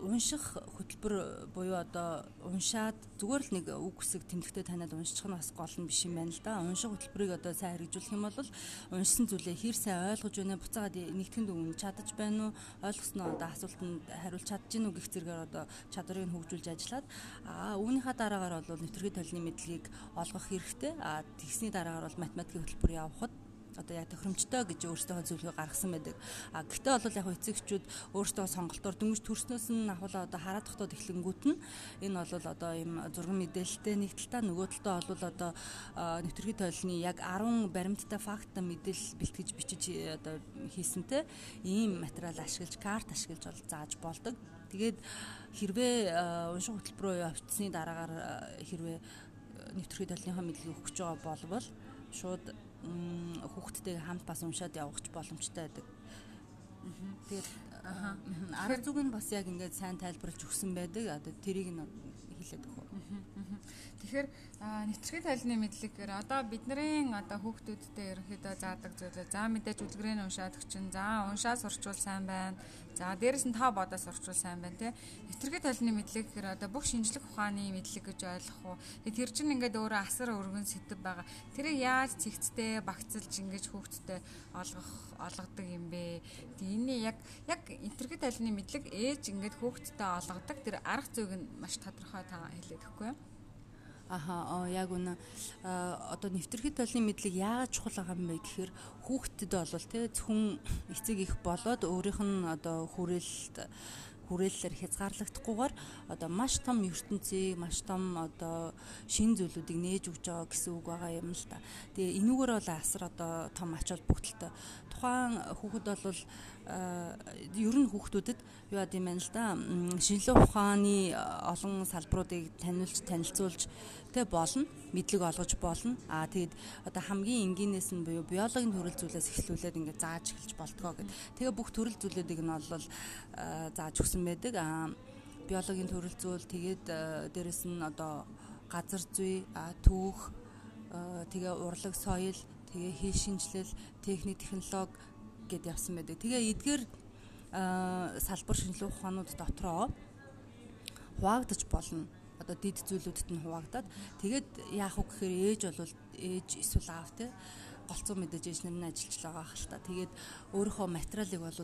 унших хөтөлбөр буюу одоо уншаад зүгээр л нэг үг хэсэг тэмдэгтээ таниад уншчих нь бас гол нь биш юм байна л да. Унших хөтөлбөрийг одоо сайн хэрэгжүүлэх юм бол уншсан зүйлээ хэр сайн ойлгож байна, буцаагаад нэгтгэн дүн чадаж байна уу, ойлгосноо одоо асуултанд хариулж чадж гин үү гэх зэрэгээр одоо чадварыг нь хөгжүүлж ажиллаад аа үүнийхээ дараагаар бол нэвтргий толны мэдлэгийг олгох хэрэгтэй. Аа тэгсний дараагаар бол математикийн хөтөлбөр явахад одоо яг тохиромжтой гэж өөрсдөө зөвлөгөө гаргасан байдаг. А гэхдээ бол яг эцэгчүүд өөрсдөө сонголтоор дөнгөж төрснөөс нь ахвал одоо хараад тогтоод эхлэнгүүт нь энэ бол одоо ийм зурган мэдээлэлтэй нэг талтаа нөгөө талтаа бол одоо нэвтрхий тойлны яг 10 баримттай факт мэдээлэл бэлтгэж бичиж одоо хийсэнтэй ийм материал ашиглаж карт ашиглаж бол зааж болдог. Тэгээд хэрвээ унших хөтөлбөрөөр явцсны дараагаар хэрвээ нэвтрхий толныхоо мэдлэг өгч байгаа болвол шууд хүүхдтэй хамт бас уншаад явах боломжтой байдаг. Тэгээд арга зүг нь бас яг ингээд сайн тайлбарлаж өгсөн байдаг. Одоо тэрийг нь хэлээд өгөх. Тэгэхээр нэвтрхий талны мэдлэгээр одоо бидний одоо хүүхдүүдтэй ерөнхийдөө заадаг зүйлээ за мэдээж үлгэрээ уншаад өчн за уншаад сурчвал сайн байна. За дээрэс нь та бодоод сурчвал сайн байна тий. Нэвтрхий талны мэдлэг гэхээр одоо бүх шинжлэх ухааны мэдлэг гэж ойлгох уу. Тэр чинь ингээд өөрөө асар өргөн сэдв байгаа. Тэрийг яаж цэгцтэй багцлж ингэж хүүхдтэй олгох олгодог юм бэ? Тэгээ энэ яг яг нэвтрхий талны мэдлэг ээж ингээд хүүхдтэй олгодог тэр арга зүйг нь маш тодорхой та хэлээд өгөхгүй юу? Аха яг үнэ одоо нэвтрхий талын мэдлэг яагаад чухал байгаа юм бэ гэхээр хүүхдэд бол тий зөвхөн эцэг их болоод өөрийнх нь одоо хүрээлэлд хүрээлэлээр хязгаарлагдахгүйгээр одоо маш том ертөнцийг маш том одоо шин зүйлүүдийг нээж өгч байгаа гэсэн үг байгаа юм л да. Тэгээ энүүгээр бол асар одоо том ач холбогдолтой. Тухайн хүүхэд бол ер нь хүүхдүүдэд юу яд юм байна л да. Шинжлэх ухааны олон салбаруудыг танилцуулж танилцуулж тэ болно мэдлэг олгож болно. Аа тэгэд одоо хамгийн энгийнээс нь буюу биологийн төрөл зүйлээс эхлүүлээд ингээд зааж эхэлж болтгоо гэд. Тэгээ бүх төрөл зүйлүүдийг нь бол зааж өгсөн байдаг. Аа биологийн төрөл зүйл тэгээд дээрэс нь одоо газар зүй, түүх, тэгээ урлаг соёл, тэгээ хэл шинжилэл, техник технологи гэд явсан байдаг. Тэгээ эдгээр салбар шинжилгээ ухаанууд дотроо хуваагдаж болно. Одоо дид зүйлүүдэд нь хуваагдаад тэгээд яах вэ гэхээр ээж бол ээж эсвэл аав те голцоо мэдээж ээж нар нь ажиллаж байгаа хэл та. Тэгээд өөрийнхөө материалыг бол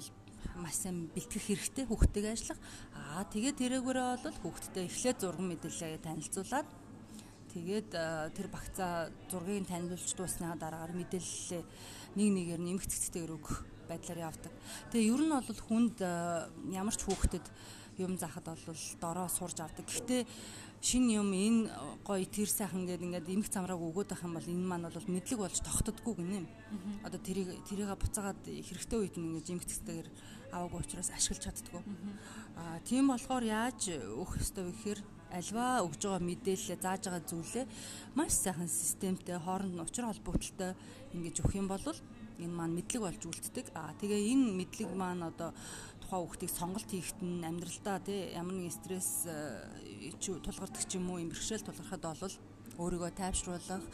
маш сайн бэлтгэх хэрэгтэй хүүхдтэйгээ ажиллах. Аа тэгээд тэрэгээрээ бол хүүхдтэй эхлээд зурган мэдээлэлээ танилцуулаад тэгээд тэр багцаа зургийг танилцуулж дуусныхаа дараагаар мэдээлэлээ нэг нэгээр нэмэх цэцтэйгээр өгөх байдлаар явдаг. Тэгээ ер нь бол хүнд ямар ч хүүхдэд юм заахад бол дороо сурж авдаг. Гэхдээ шин юм энэ гоё тэр сайхан гэдэг ингээд эмх замрааг өгөөд байх юм бол энэ маань бол мэдлэг болж тогтдоггүй гинэ. Одоо тэрийг тэрийг буцаагаад хэрэгтэй үед нь ингээд эмх цэцтэйгээр аваагүй учраас ашиглаж чаддгүй. Аа тийм болохоор яаж өөх ёстой вэ гэхээр альва өгж байгаа мэдээлэлээ зааж байгаа зүйлээ маш сайхан системтэй хооронд нь учир холбогдолтой ингэж өгөх юм бол энэ маань мэдлэг болж үлддэг. Аа тэгээ энэ мэдлэг маань одоо тухайн хүүхдийг сонголт хийхэд нь амьдралдаа тий ямар нэгэн стресс э, тулгардаг ч юм уу юм бэрхшээл тулгархад бол өөрийгөө тайвшруулах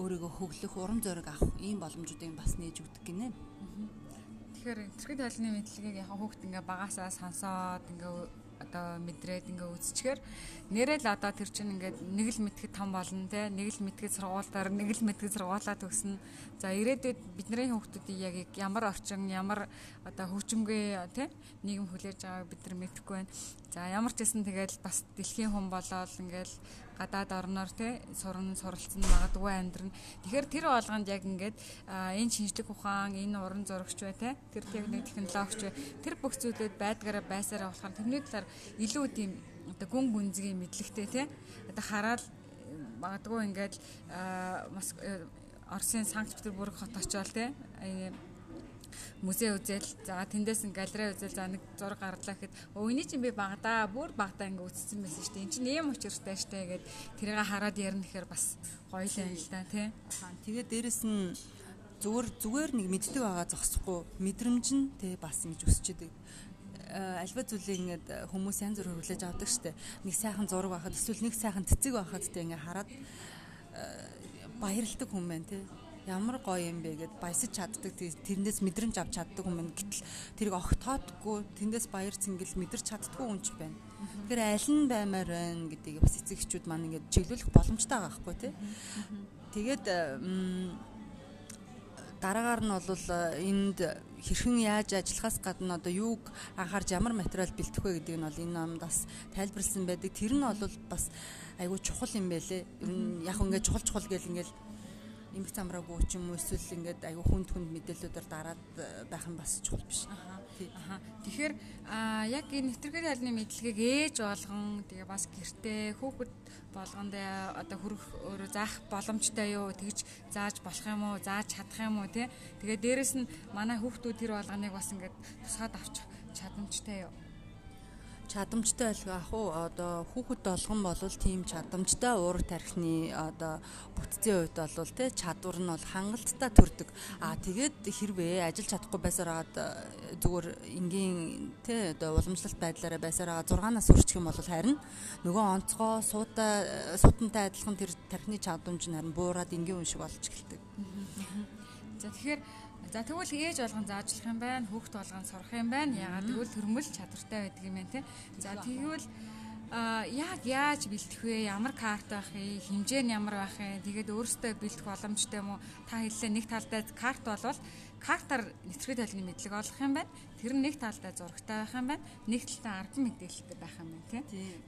өөрийгөө хөглөх урам зориг авах ийм боломжуудыг бас нээж өгдөг гинэ. Тэгэхээр зэрэг талны мэдлэгийг яг хүүхд ингээ багасаа сонсоод ингээ одоо мэдрээд ингээ үзчихээр нэрэл одоо тэр чинь ингээд нэг л мэдхэд том болно те нэг л мэдхэд сургуультаар нэг л мэдхэд сургуулаа төгснө за ирээдүйд бидний хүүхдүүдийг яг ямар орчин ямар одоо хөгжимгүй те нийгэм хүлээж байгааг бид нар мэдэхгүй байна. За ямар ч гэсэн тэгэл бас дэлхийн хүн болоод ингээл гадаад орноор те сурна суралцсан магадгүй амьдрна. Тэгэхээр тэр болгонд яг ингээд энэ шинжлэх ухаан, энэ уран зурагч бай те тэр техник технологич бай тэр бүх зүйлүүд байдгаараа байсараа болохоор тэрний талаар илүү тийм одоо гүн гүнзгий мэдлэгтэй те одоо хараад магадгүй ингээд Оросын Санкт Петербург хот очиод те музей үзэл за тэндээс нь галерей үзэл за нэг зураг гарлаа гэхэд өөний чинь би багадаа бүр багадаа ингээ үтцсэн байсан шүү дээ. Энд чинь ийм учиртай штэ гэд тэрийг хараад ярина гэхээр бас гоё л юм л да тий. Тэгээд дээрэс нь зүгээр зүгээр нэг мэддэг байгаа зогсохгүй мэдрэмж нь тий бас ингэж өсчихэд альва зүйлийг ингээд хүмүүс янз бүр хөрвүүлж авдаг штэ. Нэг сайхан зураг байхад эсвэл нэг сайхан цэцэг байхад тий ингээ хараад баярлдаг хүн байна тий ямар гоё юм бэ гэд баясаж чаддаг тэрнээс мэдрэмж авч чаддаг байна гэтэл тэрийг огтоодгүй тэндээс баяр цэнгэл мэдэрч чаддгүй хүн ч байна. Тэгэхээр аль нь баймаар байна гэдгийг бас эцэг эхчүүд маань ингээд чиглүүлэх боломжтой байгаа байхгүй тий. Тэгээд дараагаар нь бол энд хэрхэн яаж ажиллахаас гадна одоо юуг анхаарч ямар материал бэлтэх вэ гэдэг нь бол энэ номд бас тайлбарлсан байдаг. Тэр нь бол бас айгүй чухал юм байлээ. Ер нь яг ингээд чухал чухал гэл ингээд эмх замраагүй ч юм уу эсвэл ингээд аюу хүнд хүнд мэдээллүүдээр дараад э, байх нь бас чухал биш. Аха. Тэгэхээр яг энэ нэвтргэр ялны мэдлэгийг ээж болгон тэгээ бас гэртээ хүүхэд болгонд одоо хөрөх өөрөө заах боломжтой юу тэгж зааж болох юм уу зааж чадах юм уу тий тэгээ дээрэс нь манай хүүхдүүд тэр болгоныг бас ингээд тусгаад авчих чадамжтай юу чадамжтай байлгаа ах уу одоо хүүхэд болгон бол тийм чадамжтай уур тархины одоо бүтцийн хувьд бол тий чадвар нь бол хангалттай төрдөг. Аа тэгээд хэрвээ ажиллаж чадахгүй байсаар агаад э, зүгээр энгийн тий одоо уламжлалт байдлаараа байсаар агаад 6-наас өрчих юм бол харин нөгөө онцгой суутай суутантай адилхан тэр тархины чадамж нь харин буураад энгийн үн шиг болж эхэлдэг. За тэгэхээр За тэгвэл ээж болгон заажлах юм байна, хүүхд болгон сурах юм байна. Ягаад тэгвэл төрмөл чадвартай байдаг юм байна те. За тэгвэл яг яаж бэлтэх вэ? Ямар карт байх вэ? Хэмжээ нь ямар байх вэ? Тэгээд өөрөөсөө бэлтэх боломжтой юм уу? Та хэллээ нэг талдаа карт болвол картаар нэвтрэх төлөвний мэдлэг олох юм байна. Тэр нэг талдаа зурагтай байх юм байна. Нэг талдаа арга мэдээлэлтэй байх юм байна тийм.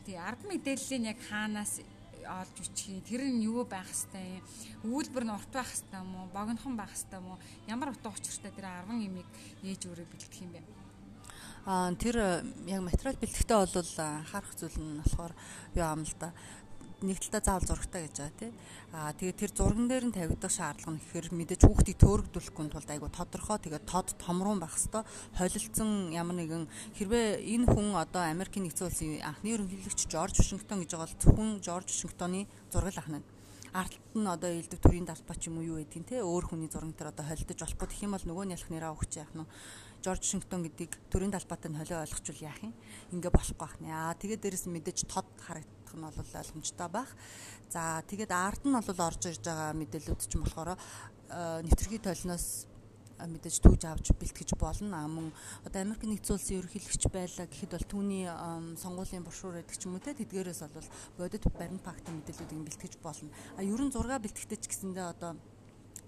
Тэгээ арга мэдээллийн яг хаанаас олж үчхий. Тэр нь юу байх хэвтэй юм? Өгүүлбэр нь урт байх хэвтэй юм уу? Богинохон байх хэвтэй юм уу? Ямар утга учиртай тэр 10 имийг ээж өөрөө бэлтгэх юм бэ? Аа тэр яг материал бэлтгэхдээ бол анхаарах зүйл нь болохоор юу юм л да нэг талдаа заавал зурагтай гэж байгаа тий. Аа тэгээд тэр зурган дээр нь тавигдах шаардлага нь гэхээр мэдээж хүүхдийг төөрөгдүүлэхгүй тулд айгу тодорхой тэгээд тод томруун байх хэвээр холилдсон ямар нэгэн хэрвээ энэ хүн одоо Америкийн нэгдсэн улсын анхны ерөнхийлөгч Жорж Вашингтон гэж байгаа бол зөвхөн Жорж Вашингтоны зураг ахна артлт нь одоо илдэг төрийн далбач юм уу юу гэдгийг те өөр хүний зураг дээр одоо холдож болохгүй. Гэх юм бол нөгөө нь ялах нэраа өгч яах нь Жорж Вашингтон гэдгийг төрийн далбаатай нь холио ойлгочвол яах юм? Ингээ болохгүй байх нэ аа тэгээд дээрэс мэдээж тод харагдах нь бол ойлгомжтой байх за тэгээд арт нь бол орж ирж байгаа мэдээлүүд ч юм болохоор нэвтрхий толноос мэдээж түүж авч бэлтгэж болно. Мөн одоо Америк нэгдсэн улсын ерөнхийлөгч байлаа гэхэд бол түүний сонгуулийн брошюр гэдэг ч юм уу те тэдгээрээс бол бодит баримт фактын мэдээллүүдийг бэлтгэж болно. А ерөн зураг бэлтгэхдээ ч гэсэндээ одоо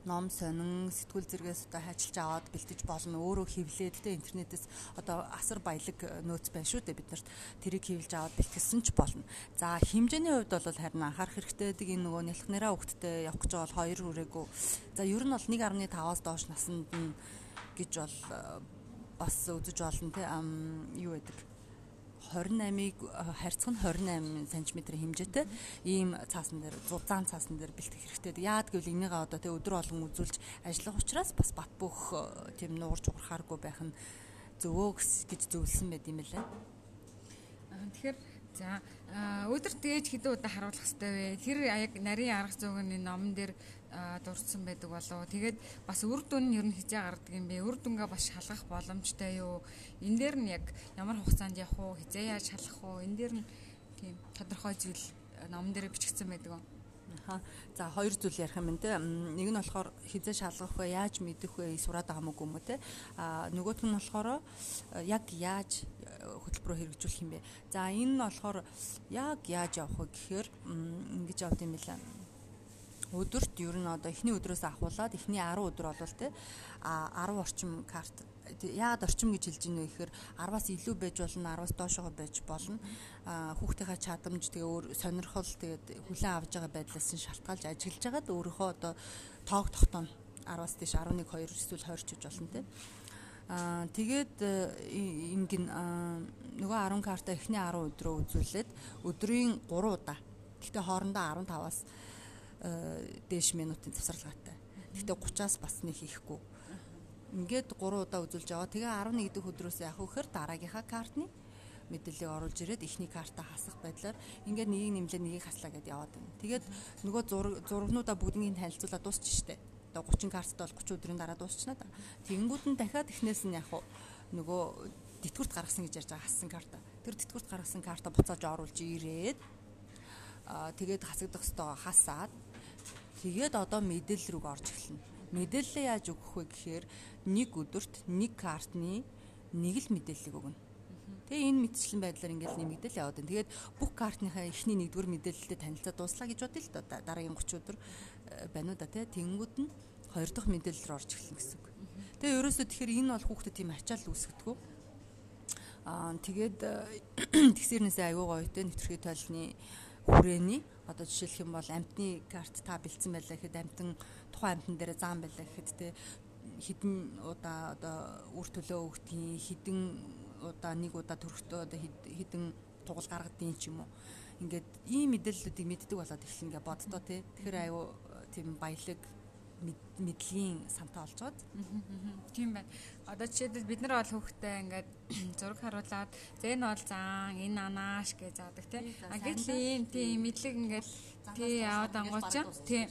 ном сонин сэтгүүл зэрэгээс одоо хайчилж аваад бэлтэж болно. Өөрөө хевлээд тэ интернетээс одоо асар баялаг нөөц байна шүү дээ бид нарт. Тэрийг хевлж аваад бэлтгэсэн ч болно. За хэмжээний хувьд бол харин анхаарах хэрэгтэй. Гэдэг энэ нөгөө нялх нэраа хөвгттэй явах гэж бол хоёр хүрээгүй. За ер нь бол 1.5-аас доош наснд нь гэж бол бас үзэж болно тэ юу гэдэг 28-ыг харьцах нь 28 см хэмжээтэй ийм цаасан дээр зузаан цаасан дээр бэлтгэх хэрэгтэй. Яад гэвэл энийгээ одоо тэ өдөр болгон үзүүлж ажиллах учраас бас бат бөх тийм нуурж урахааргүй байх нь зөвөө гэж зөвлөсөн байт юм лээ. Тэгэхээр за өдөр тээж хэдэн удаа харуулах хэрэгтэй вэ? Тэр яг нарийн арга зүйн номон дээр дурдсан байдаг болов. Тэгээд бас үр дүн нь ер нь хизээ гардаг юм бэ? Үр дүнгээ бас шалгах боломжтой юу? Энэ дээр нь яг ямар хугацаанд явах уу? Хизээ яаж шалгах уу? Энэ дээр нь тийм тодорхой зүйл номон дээр бичигдсэн байдаг юм. Аа. За хоёр зүйл ярих юм те. Нэг нь болохоор хизээ шалгах вэ, яаж мэдэх вэ, сураад байгаа мөг юм уу те. Аа нөгөөх нь болохоор яг яаж хөтөлбөрөөр хэрэгжүүлэх юм бэ. За энэ нь болохоор яг яаж явах вэ гэхээр ингэж явд юм билээ өдөрт ер нь одоо эхний өдрөөс ахуулаад эхний 10 өдөр болвол те а 10 орчим карт. Яагаад орчим гэж хэлж вэ гэхээр 10-аас илүү байж болно 10-аас доошоо байж болно. Хүүхдийнхээ чадамж тэгээ өөр сонирхол тэгээд хүлэн авж байгаа байдлаас нь шалтгаалж ажиллаж байгаад өөрийнхөө одоо тоог тогтооно 10-аас дээш 11 2 эсвэл 20 ч гэж болно те. Аа тэгээд ингэн нөгөө 10 карта эхний 10 өдрөө үзүүлээд өдрийн 3 удаа. Гэхдээ хоорондоо 15-аас Э, дээш минутын завсарлагаатай. Гэхдээ 30-аас бас нэг хийхгүй. Ингээд 3 удаа үзүүлж аваа. Тэгээ 11 дэх өдрөөс яах вэ гэхээр дараагийнхаа картны мэдээллийг оруулж ирээд эхний карта хасах байдлаар ингээд нэгийг нэмлээ нэгийг хаслаа гэдээ яваад байна. Тэгээд нөгөө зурагнуудаа бүгднийг танилцуулаад дуусчих штеп. Одоо 30 карттай бол 30 өдрийн дараа дуусчихна да. Тэнгүүд нь дахиад эхнээс нь яг нөгөө тэтгэврт гаргасан гэж ярьж байгаа хассан карта. Тэр тэтгэврт гаргасан карта буцааж оруулж ирээд аа тэгээд хасагдах ёстой хасаад Тэгээд одоо мэдээлэл рүү орж эхэлнэ. Мэдээлэлээ яаж өгөх вэ гэхээр нэг өдөрт нэг картны нэг л мэдээллийг өгнө. Тэгээ энэ мэтчлэн байдлаар ингээд нэмэгдэл яваад байна. Тэгээд бүх картныхаа эхний нэгдүгээр мэдээлэлтэй танилцаа дууслаа гэж бодъё л доо дараагийн 30 өдөр э, байна уу да тий. Тэнгүүд нь хоёр дахь мэдээлэл рүү орж эхэлнэ гэсэн үг. Тэгээ ерөөсөө тэгэхээр энэ бол хүүхдэд тийм ачаал үүсгэдэг. Аа тэгээд тэгсэрнээсээ аягүй гоё те нэвтрхий тойлны хүрээний одоо жишээлх юм бол амтны карт та бэлдсэн байлаа гэхэд амтан тухайн амтан дээр зам байлаа гэхэд те. Хідэн удаа одоо үр төлөө өгдгийн хідэн удаа нэг удаа төрөхдөө одоо хідэн тугал гаргадгийн ч юм уу. Ингээд ийм мэдээллүүдийг мэддэг болоод эхлэн ингээ боддоо те. Тэгэхээр аюу тийм баялаг мэдлэгийн санта олж гоод тийм байна. Одоо жишээлбэл бид нар бол хүүхдээ ингээд зураг харуулад зэн бол зан энэ анааш гэж заадаг тий. А гэтэл ийм тийм мэдлэг ингээд тий яваад ангууч тий.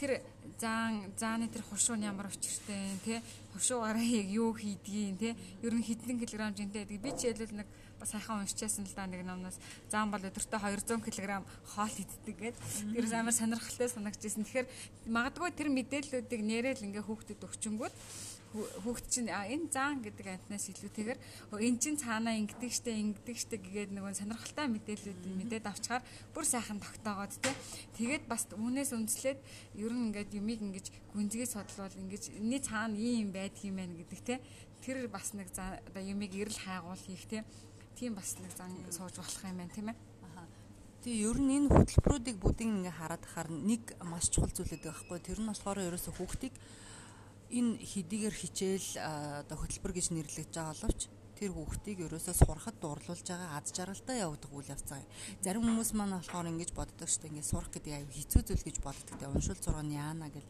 Тэр зан зааны тэр хушуу нь ямар учиртай тий. Хушуугаараа яг юу хийдгийг тий. Ер нь хэдэн килограмм жинтэй гэдэг би ч ялэл нэг сайхан уншижсэн л да нэг номноос зам бол өдөртөө 200 кг хоол иддэг гэд. Тэр амар сонирхолтой санагдчихсэн. Тэгэхээр магадгүй тэр мэдээллүүдийг нэрэл ингээ хүүхдэд өгчөнгүүд хүүхд чинь энэ заан гэдэг амтнаас илүүтэйгээр энэ чинь цаанаа ингэдэг штэ ингэдэг штэ гэгээд нөгөө сонирхолтой мэдээллүүд мэдээд авчаар бүр сайхан тогтоогоод те. Тэгээд бас үүнээс үнслээд ер нь ингээд юмыг ингэж гүнзгий судлал ингэж энэ цаана ийм байдаг юм байна гэдэг те. Тэр бас нэг оо юмыг эрэл хайгуул хийх те тийм бас нэг зан сууж болох юм байна тийм ээ Тэгээ ер нь энэ хөтөлбөрүүдийг бүгдийг ингээ хараад хахаар нэг маш чухал зүйл гэдэг байхгүй. Тэр нь болохоор ерөөсө хүүхдийг энэ хэдийгээр хичээл одоо хөтөлбөр гэж нэрлэгдэж байгаа боловч тэр хүүхдийг ерөөсөө сурахад дуурлуулж байгаа аз жаргалтай явагдах үйл явцаа. Зарим хүмүүс маань болохоор ингэж боддог шүү дээ. Ингээд сурах гэдэг аюу хэцүү зүйл гэж боддог. Тэгээ уншил зураг яана гэл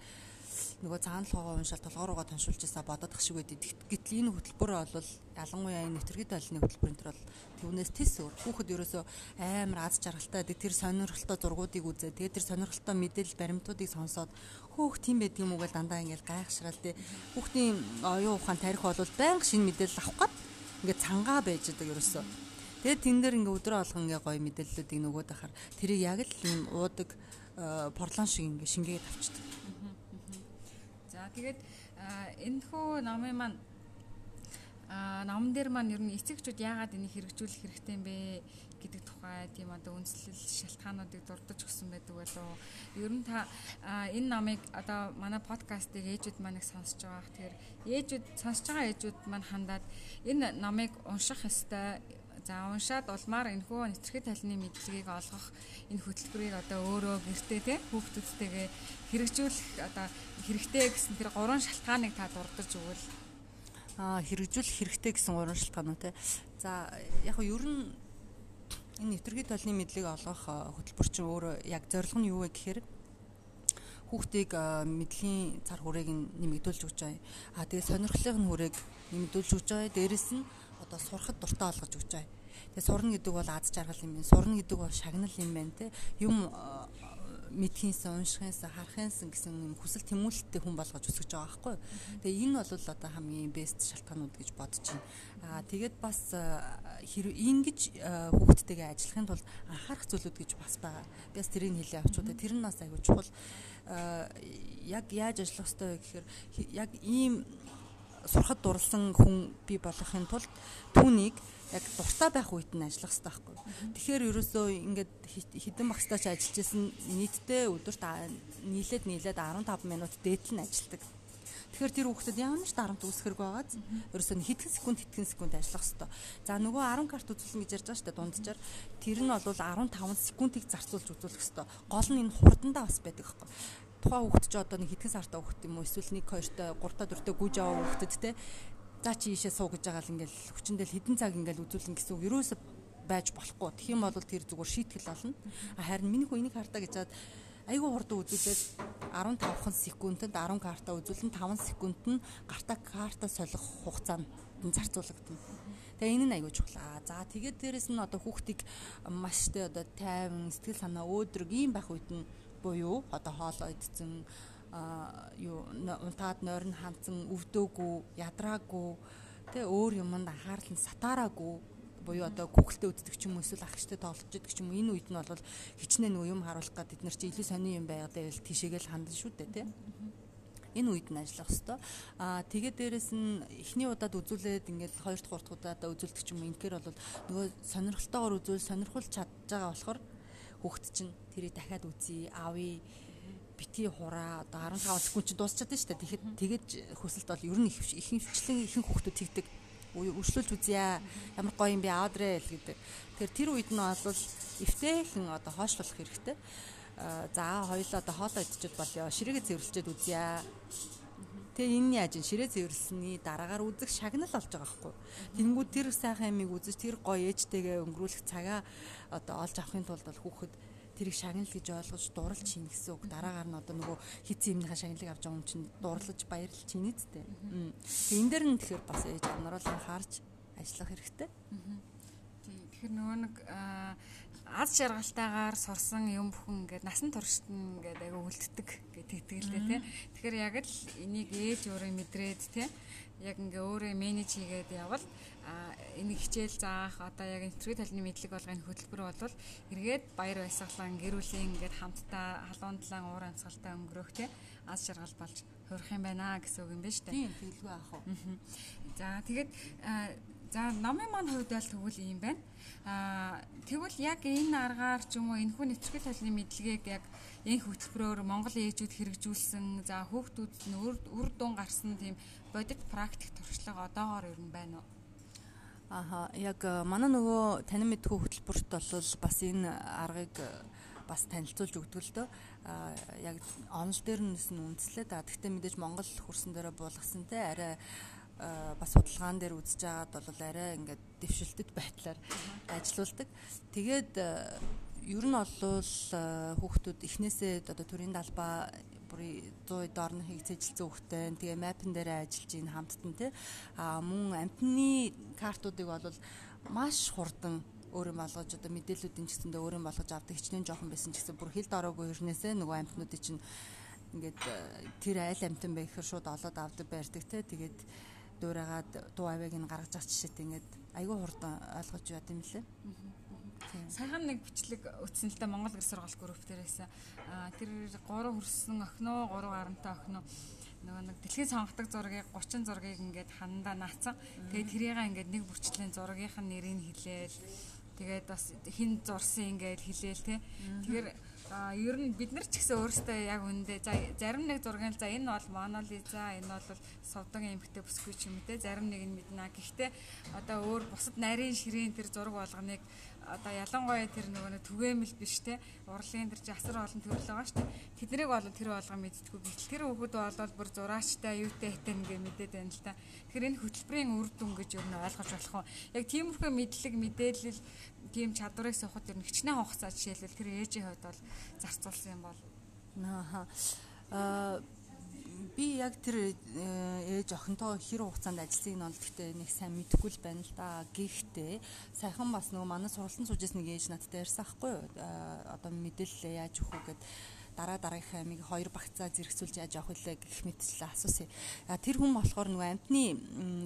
нөгөө цаанал хогоо уншаал толгоор руугаа тоншуулж байсаа бодох шиг байдаг. Гэтэл энэ хөтөлбөр бол ялангуяа энэ нэвтргэд олны хөтөлбөрийн төр бол түүнээс тис өөр. Хүүхэд ерөөсөө амар аз жаргалтай байдаг. Тэр сонирхолтой зургуудыг үзээ. Тэгээд тэр сонирхолтой мэдээлэл баримтуудыг сонсоод хөөх тийм байдаг юм уу гэж дандаа ингээл гайхшраал тий. Хүүхдийн оюун ухаан тарих бол байнга шинэ мэдээлэл авах гад ингээд цангаа байж байгаа ерөөсөө. Тэгээд тэн дээр ингээ өдрөө алган ингээ гоё мэдээллүүдийг нөгөөд ахаар тэрийг яг л юм уудаг порлон шиг ингээ шингээд авчдаг. За тэгээд энэ хүү намын маань а намн дээр маань ер нь эцэгчүүд яагаад энийг хэрэгжүүлэх хэрэгтэй юм бэ гэдэг тухай тийм одоо үндэслэл шалтгаануудыг дурдж өгсөн байдаг болов ер нь та энэ намыг одоо манай подкастыг ээжүүд их сонсож байгаа. Тэгэхээр ээжүүд сонсож байгаа ээжүүд маань хандаад энэ намыг унших ёстой За уншаад улмаар энэхүү нэвтрэх талны мэдлэгийг олгох энэ хөтөлбөрийг одоо өөрөө гэртээ те хүүхдүүдтэйгээ хэрэгжүүлэх одоо хэрэгтэй гэсэн тэр гурван шалтгааныг та дурдж өгвөл аа хэрэгжүүлэх хэрэгтэй гэсэн гурван шалтгаанууд те. За яг нь ер нь энэ нэвтрэх талны мэдлэгийг олгох хөтөлбөр чинь өөрөө яг зорилго нь юу вэ гэхээр хүүхдийг мэдлийн цар хүрээг нэмэгдүүлж өгч байгаа. Аа тэгээ сонирхлын хүрээг нэмэгдүүлж өгч байгаа. Дээрэс нь одоо сурахад дуртай болгож өгч байгаа. Тэгээ сурна гэдэг бол аз жаргал юм байна. Сурна гэдэг бол шагнал юм байна те. Юм мэдхийнсэн, уншихынсэн, харахынсэн гэсэн юм хүсэл тэмүүлэлттэй хүн болгож өсгөж байгаа байхгүй. Тэгээ энэ бол одоо хамгийн бест шалтгаанууд гэж бодож байна. Аа тэгээд бас хэрэг ингэж хүүхдтэйгээ ажиллахын тулд анхаарах зүйлүүд гэж бас байгаа. Би бас тэрийг хэлээ авчуу. Тэр нь бас аягүй чухал. Яг яаж ажиллах ёстой вэ гэхээр яг ийм сурахад дурлсан хүн би болохын тулд түүнийг яг дуртай байх үед нь ажиллах хэрэгтэй байхгүй. Тэгэхээр ерөөсөө ингээд хідэн багстаач ажиллаж исэн нийтдээ өдөрт нийлээд нийлээд 15 минут дээдл нь ажилладаг. Тэгэхээр тэр хүүхдэд ямар ч дарамт үүсгэрэг байгааз ерөөсөө хэдхэн секунд хэдхэн секунд ажиллах хэрэгтэй. За нөгөө 10 карт үзүүлнэ гэж ярьж байгаа шүү дээ дунджаар. Тэр нь бол 15 секундыг зарцуулж үзүүлэх хэрэгтэй. Гол нь энэ хурдандаа бас байдаг байхгүй тухайн хүүхэд ч одоо нэг хэдхэн сартай хүүхэд юм уу эсвэл нэг хоёртой гуравтай дөрөвтэй гүйж аваа хүүхдэд те за чи ийшээ суу гэж байгаа л ингээл хүчиндэл хэдэн цаг ингээл үзүүлэн гэсэн үг ерөөсө байж болохгүй. Тэгэх юм бол тэр зүгээр шийтгэл болно. Харин миний хүү энийг хартаа гэж чад айгүй хурдан үзүүлээд 15 секундэд 10 карта үзүүлэн 5 секунд нь гартаа карта солих хугацаанд зарцуулагдана. Тэгээ энэ нь айгүй чухал. За тэгээд дээрэс нь одоо хүүхдийг маш тэ одоо тайван сэтгэл санаа өөдрөг ийм байх үед нь буюу одоо хоолоо идсэн юу унтаад нойрон хандсан өвдөөгүй ядраагүй тэ өөр юмд анхаарал нь сатаараагүй буюу одоо Google-тэй үздэг ч юм уу эсвэл ах штэ тоглож идэх ч юм уу энэ үед нь бол хичнээн нөгөө юм харуулах гад бид нар чи илүү сони юм байгаад байвал тийшээгээл хандна шүү дээ тэ. Энэ үед нь ажиллах хэвээр аа тэгээд дээрэс нь эхний удаад үзүүлээд ингээд хоёр дахь гурав дахь удаа үзүүлдэг ч юм ингээр бол нөгөө сонирхолтойгоор үзүүл сонирхуулж чадж байгаа болохоор хүүхд чинь тэрийг дахиад үзье аавь бити хураа одоо 15 секунд чинь дуусчихад шүү дээ. Тэгэхэд тэгэж хөсөлт бол ер нь их их хвчлэн ихэнх хүүхдүүд тэгдэг. Өршлүүлж үзье. Ямар гоё юм бэ аадрэ л гэдэг. Тэгэхээр тэр үед нь бол эвтэйхэн одоо хойшлуулах хэрэгтэй. За хоёлоо одоо хоолоо идчихэд болёо. Ширээгээ цэвэрлчихэд үзье. Тэгээ энэ яаж ширээ цэвэрлсэний дараагаар үзэх шагнал болж байгаа байхгүй. Тэнгүүд тэр сайхан ямиг үзэж тэр гоё ээжтэйгээ өнгөрүүлэх цагаа одоо олж авахын тулд бол хүүхэд тэрийг шагнал гэж ойлгож дурлж чинь гэсэн үг. Дараагаар нь одоо нөгөө хизээ юмныхаа шагналыг авч байгаа юм чинь дурлаж баярлж чинь үсттэй. Тэгээ энэ дээр нь тэгэхээр бас ээж нар бол анхаарч ажиллах хэрэгтэй. Тэгэхээр нөгөө нэг аз жаргалтайгаар сурсан юм бүхэн ингээд насан туршид нь ингээд айгаа үлддэг гэдэг итгэлтэй тий. Тэгэхээр яг л энийг ээж өөрөө мэдрээд тий яг ингээ өөрөө менеж хийгээд явбал энийг хичээл заах одоо яг нэвтрүүлэг талны мэдлэг болгоны хөтөлбөр болвол эргээд баяр баясгалан гэр бүлийн ингээд хамтдаа халуун талан уур амьсгалтай өнгөрөх тий аз жаргал болж хөрөх юм байна гэсэн үг юм шүү дээ. Тийм тэгэлгүй аах уу. За тэгээд за номын маань хувьд бол тэгвэл юм байна. Аа тэгвэл яг энэ аргаар ч юм уу энэхүү нэвтрүүлэг талны мэдлэгийг яг энэ хөтөлбөрөөр Монгол ээжүүд хэрэгжүүлсэн за хүүхдүүд нь үр дүн гарсан тийм бодит практик туршлага одоогоор ер нь байна уу? Аха яг манай нөгөө танин мэдхүү хөтөлбөрт бол бас энэ аргыг бас танилцуулж өгдөг л дөө. А яг онл дээр нь үндэслээд а тэгтээ мэдээж Монгол хөрсөн дээрээ буулгасантай арай бас судалгаан дээр үзэж байгаад бол арай ингээд дэвшилтэд байдлаар ажилуулдаг. Тэгээд ер нь олвол хүүхдүүд эхнээсээ одоо төрийн далбаа бүрийн 100 дорн хийгцэжилсэн хүүхтэй. Тэгээ мапн дээр ажиллаж ийн хамттан тий. А мөн амтны картуудыг бол маш хурдан өөрөө болгож одоо мэдээллүүдийн чигсэндээ өөрөө болгож авдаг хичнээн жоохон байсан ч гэсэн бүр хил дороогүй хэрнээсээ нөгөө амтнуудыг чинь ингээд э, тэр айл амтан байхэр шууд олоод авдаг байрдаг те тэгээд дуурайгаад дуу авиг нь гаргаж авч жишээт ингээд айгүй хурдан ойлгож яа гэм лээ. Сайхан нэг бичлэг үтсэн л да Монгол гэр сургалт групп дээрээс тэр 3 хөрсөн охиноо 3 гарантай охиноо нөгөө нэг дэлхийн сонгодог зургийг 30 зургийг ингээд хандаа наацсан. Тэгээд тэрийг ингээд нэг бүрчлэн зургийнх нь нэрийг хэлээл Тэгээд бас хин зурсан ингээд хэлээл те. Тэгэхээр ер нь бид нар ч гэсэн өөрсдөө яг үндэ за зарим нэг зургийн за энэ бол монолиза энэ бол совдог эмхтэй бүсгүй ч юм те зарим нэг нь мэднэ. Гэхдээ одоо өөр бусад нарийн ширийн тэр зураг болгоныг одоо ялангуяа тэр нөгөө нэг түгээмэл биш те урлагийн тэр жасар олон төрөл байгаа шүү дээ. Тэднийг бол тэр болгоо мэдтгүү гэтэл тэр хүүхэд бол бүр зураачтай юутай хэтэн ингээ мэдээд байна л та. Тэгэхээр энэ хөтөлбөрийн үр дүн гэж юу н ойлгож болох уу? Яг тиймэрхүү мэдлэг мэдээлэл тийм чадварыг сухад ер нь хичнээн хугацаа жишээлбэл тэр ээжийн хувьд бол зарцуулсан юм бол аа би яг тэр э, ээж охинтой хэр хугацаанд ажилласыг нь бол гэхдээ нэг сайн мэдэхгүй л байна л да. Гэхдээ сайхан бас нөгөө манай сургалтын суужээс нэг ээж надтай ярьсан хгүй юу? Одоо мэдээлэл яаж өгөх гэд дараа дараагийнхаа амиг хоёр багцаа зэрэгцүүлж яаж авах вэ гэх мэтчлээ асуусан. Тэр хүн болохоор нөгөө амтны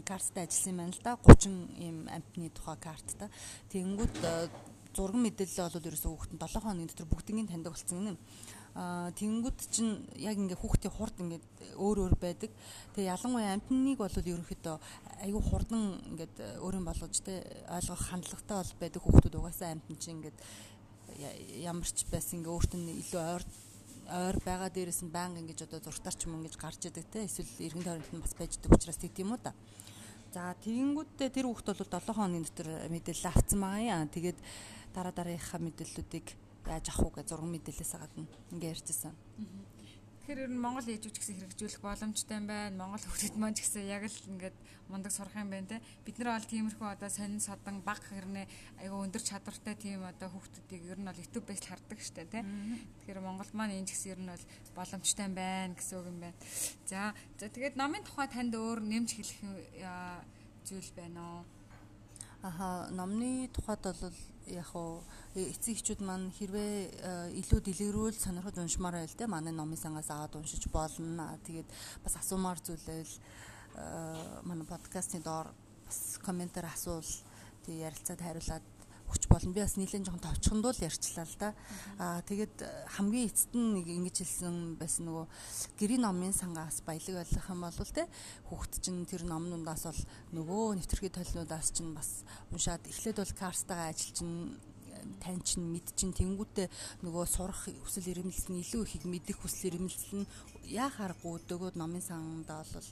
карттай ажилласан юм байна л да. 30 ийм амтны тухай карттай. Тэнгүүд зураг мэдээлэл бол ерөөсөө хүүхэд нь 7 хоногийн дотор бүгднийг таньдаг болсон юм тэнгууд чинь яг ингээ хүүхдийн хурд ингээ өөр өөр байдаг. Тэгээ ялангуяа амтныг бол ерөнхийдөө айгүй хурдан ингээд өөрийн болгож те ойлгох хандлагатай бол байдаг хүүхдүүд угаасаа амтн чинь ингээд ямар ч байсан ингээ өөрт нь илүү ойр ойр байгаа дээрээс нь байнга ингэж одоо зуртаар ч юм ингэж гарч идэг те эсвэл эргэн тойронд нь бас байждаг учраас тэг тийм үү да. За тэгэнгүүтээ тэр хүүхд бол 7 хоногийн дотор мэдээлэл авцсан байгаа юм. Тэгээд дараа дараагийнхаа мэдээллүүдийг яаж авах уу гэж зураг мэдээлэлээс гадна ингээ ярьжсэн. Тэгэхээр ер нь Монгол ээжүүч гэсэн хэрэгжүүлэх боломжтой юм байна. Монгол хүүхдэд маань ч гэсэн яг л ингээд мундаг сурах юм байна те. Бид нар бол тиймэрхүү одоо сонин садан баг хэрнээ айгүй өндөр чадвартай тийм одоо хүүхдүүдийг ер нь бол YouTube бэсэл хардаг штэ те. Тэгэхээр Монгол маань энэ гэсэн ер нь бол боломжтой юм байна гэсэн үг юм байна. За за тэгээд номын тухай танд өөр нэмж хэлэх зүйл байна уу? Аха номны тухайд бол яг уу эцэг эхчүүд маань хэрвээ э, илүү дэлгэрүүл сонирхож уншмаар байл те манай номын сангаас аваад уншиж болно. Тэгээд бас асуумаар зүйлэл э, манай подкастны доор бас комментээр асуул тэг ярилцаад хариулаад өгч болно. Би бас нэлээд жоохон товчхондуул ярьчлаа л да. Аа тэгээд хамгийн эцэст нь ингэж хэлсэн байсан нөгөө гэрийн номын сангаас баялаг ойлгох юм бол те хүүхд чинь тэр номнуудаас бол нөгөө нэвтрхий толинуудаас чинь бас уншаад эхлээд бол карстагаа ажил чинь тань чин мэд чин тэнгүүтээ нөгөө сурах хүсэл эрмэлзэл нь илүү ихийг мэдэх хүсэл эрмэлзэл нь яахааргүй дөгөөд номын сандаа бол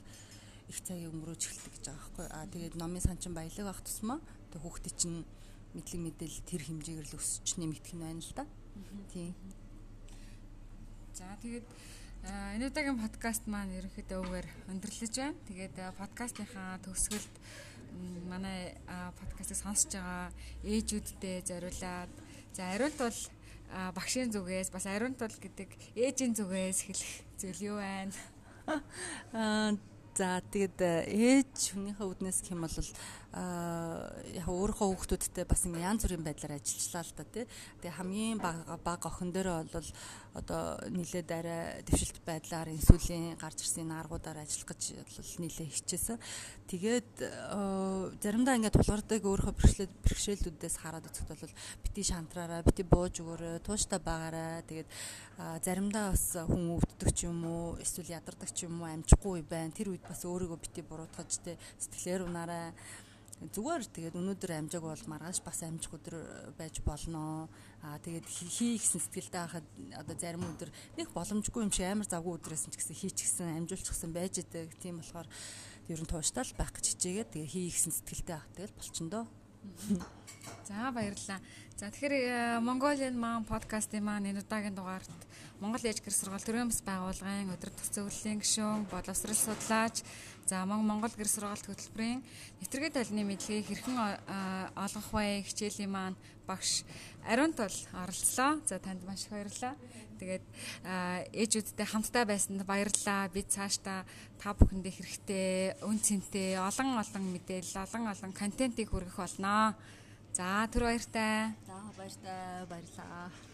их цагийг өнгөрөөж эхэлдэг гэж байгаа байхгүй. Аа тэгээд номын сан чин баялаг авах тусмаа тэг хүүхдээ чинь мэдлэг мэдээлэл тэр хэмжээгээр л өсөж нэмэгдэх нь байна л да. Тийм. За тэгээд энэ удаагийн подкаст маань ерөнхийдөө өвөр өндөрлөж байна. Тэгээд подкастынхаа төгсгөлд манай подкастыг сонсож байгаа ээжүүдтэй зориулаад за ариунт бол багшийн зүгээс бас ариунт бол гэдэг ээжийн зүгээс хэлэх зүйл юу байна? Аа за тэгээд ээж хүнийхээ үднээс гэх юм бол яг өөрийнхөө хүүхдүүдтэй бас ингээ янз бүрийн байдлаар ажиллачлаа л да тий. Тэгээ хамгийн бага охин дээрээ бол одоо нийлээд арай дэвшилт байдлаар инсулин гарч ирсэн аргуудаар ажиллах гэж бол нийлээ хичээсэн. Тэгээд заримдаа ингээ тулгардаг өөрийнхөө бэрхшээл бэрхшээлүүдээс хараад үзэхэд бол бити шантраараа бити бууж өгөөрэй, тууштай байгаарай. Тэгээд заримдаа бас хүн өвддөг ч юм уу, эсвэл ядардаг ч юм уу амжихгүй байна. Тэр үед бас өөрийгөө бити буруутгаж тэ сэтгэлээр унаарай зүгээр тэгээд өнөөдөр амжааг бол маргааш бас амжих өдөр байж болно. Аа тэгээд хий гэсэн сэтгэлтэй хахад одоо зарим өдөр нэг боломжгүй юм шиг амар завгүй өдрөөс ч гэсэн хийчихсэн, амжуулчихсан байж идэг. Тийм болохоор ер нь тууштай л байх гэж хичээгээд тэгээ хий гэсэн сэтгэлтэй хах тэгэл болчихно доо. За баярлалаа. За тэгэхээр Mongolian Mom podcast-ийн маань энэ удаагийн дугаарт Монгол ээж гэр сургаал төрөөмс байгууллагын өдөр тус зөвлөлийн гишүүн, боловсрал судлаач, за Монгол гэр сургаалт хөтөлбөрийн нэвтргээ толны мэдлэгийг хэрхэн олгох вэ хичээлийн маань багш Ариунт бол оролцлоо. За танд маш их баярлалаа. Тэгээд ээжүүдтэй хамтдаа байсанд баярлалаа. Бид цаашдаа та бүхэндээ хэрэгтэй, үн цэнтэй олон олон мэдээлэл, олон олон контентийг хүргэх болноо. За түр баяртай. За баяртай баярлалаа.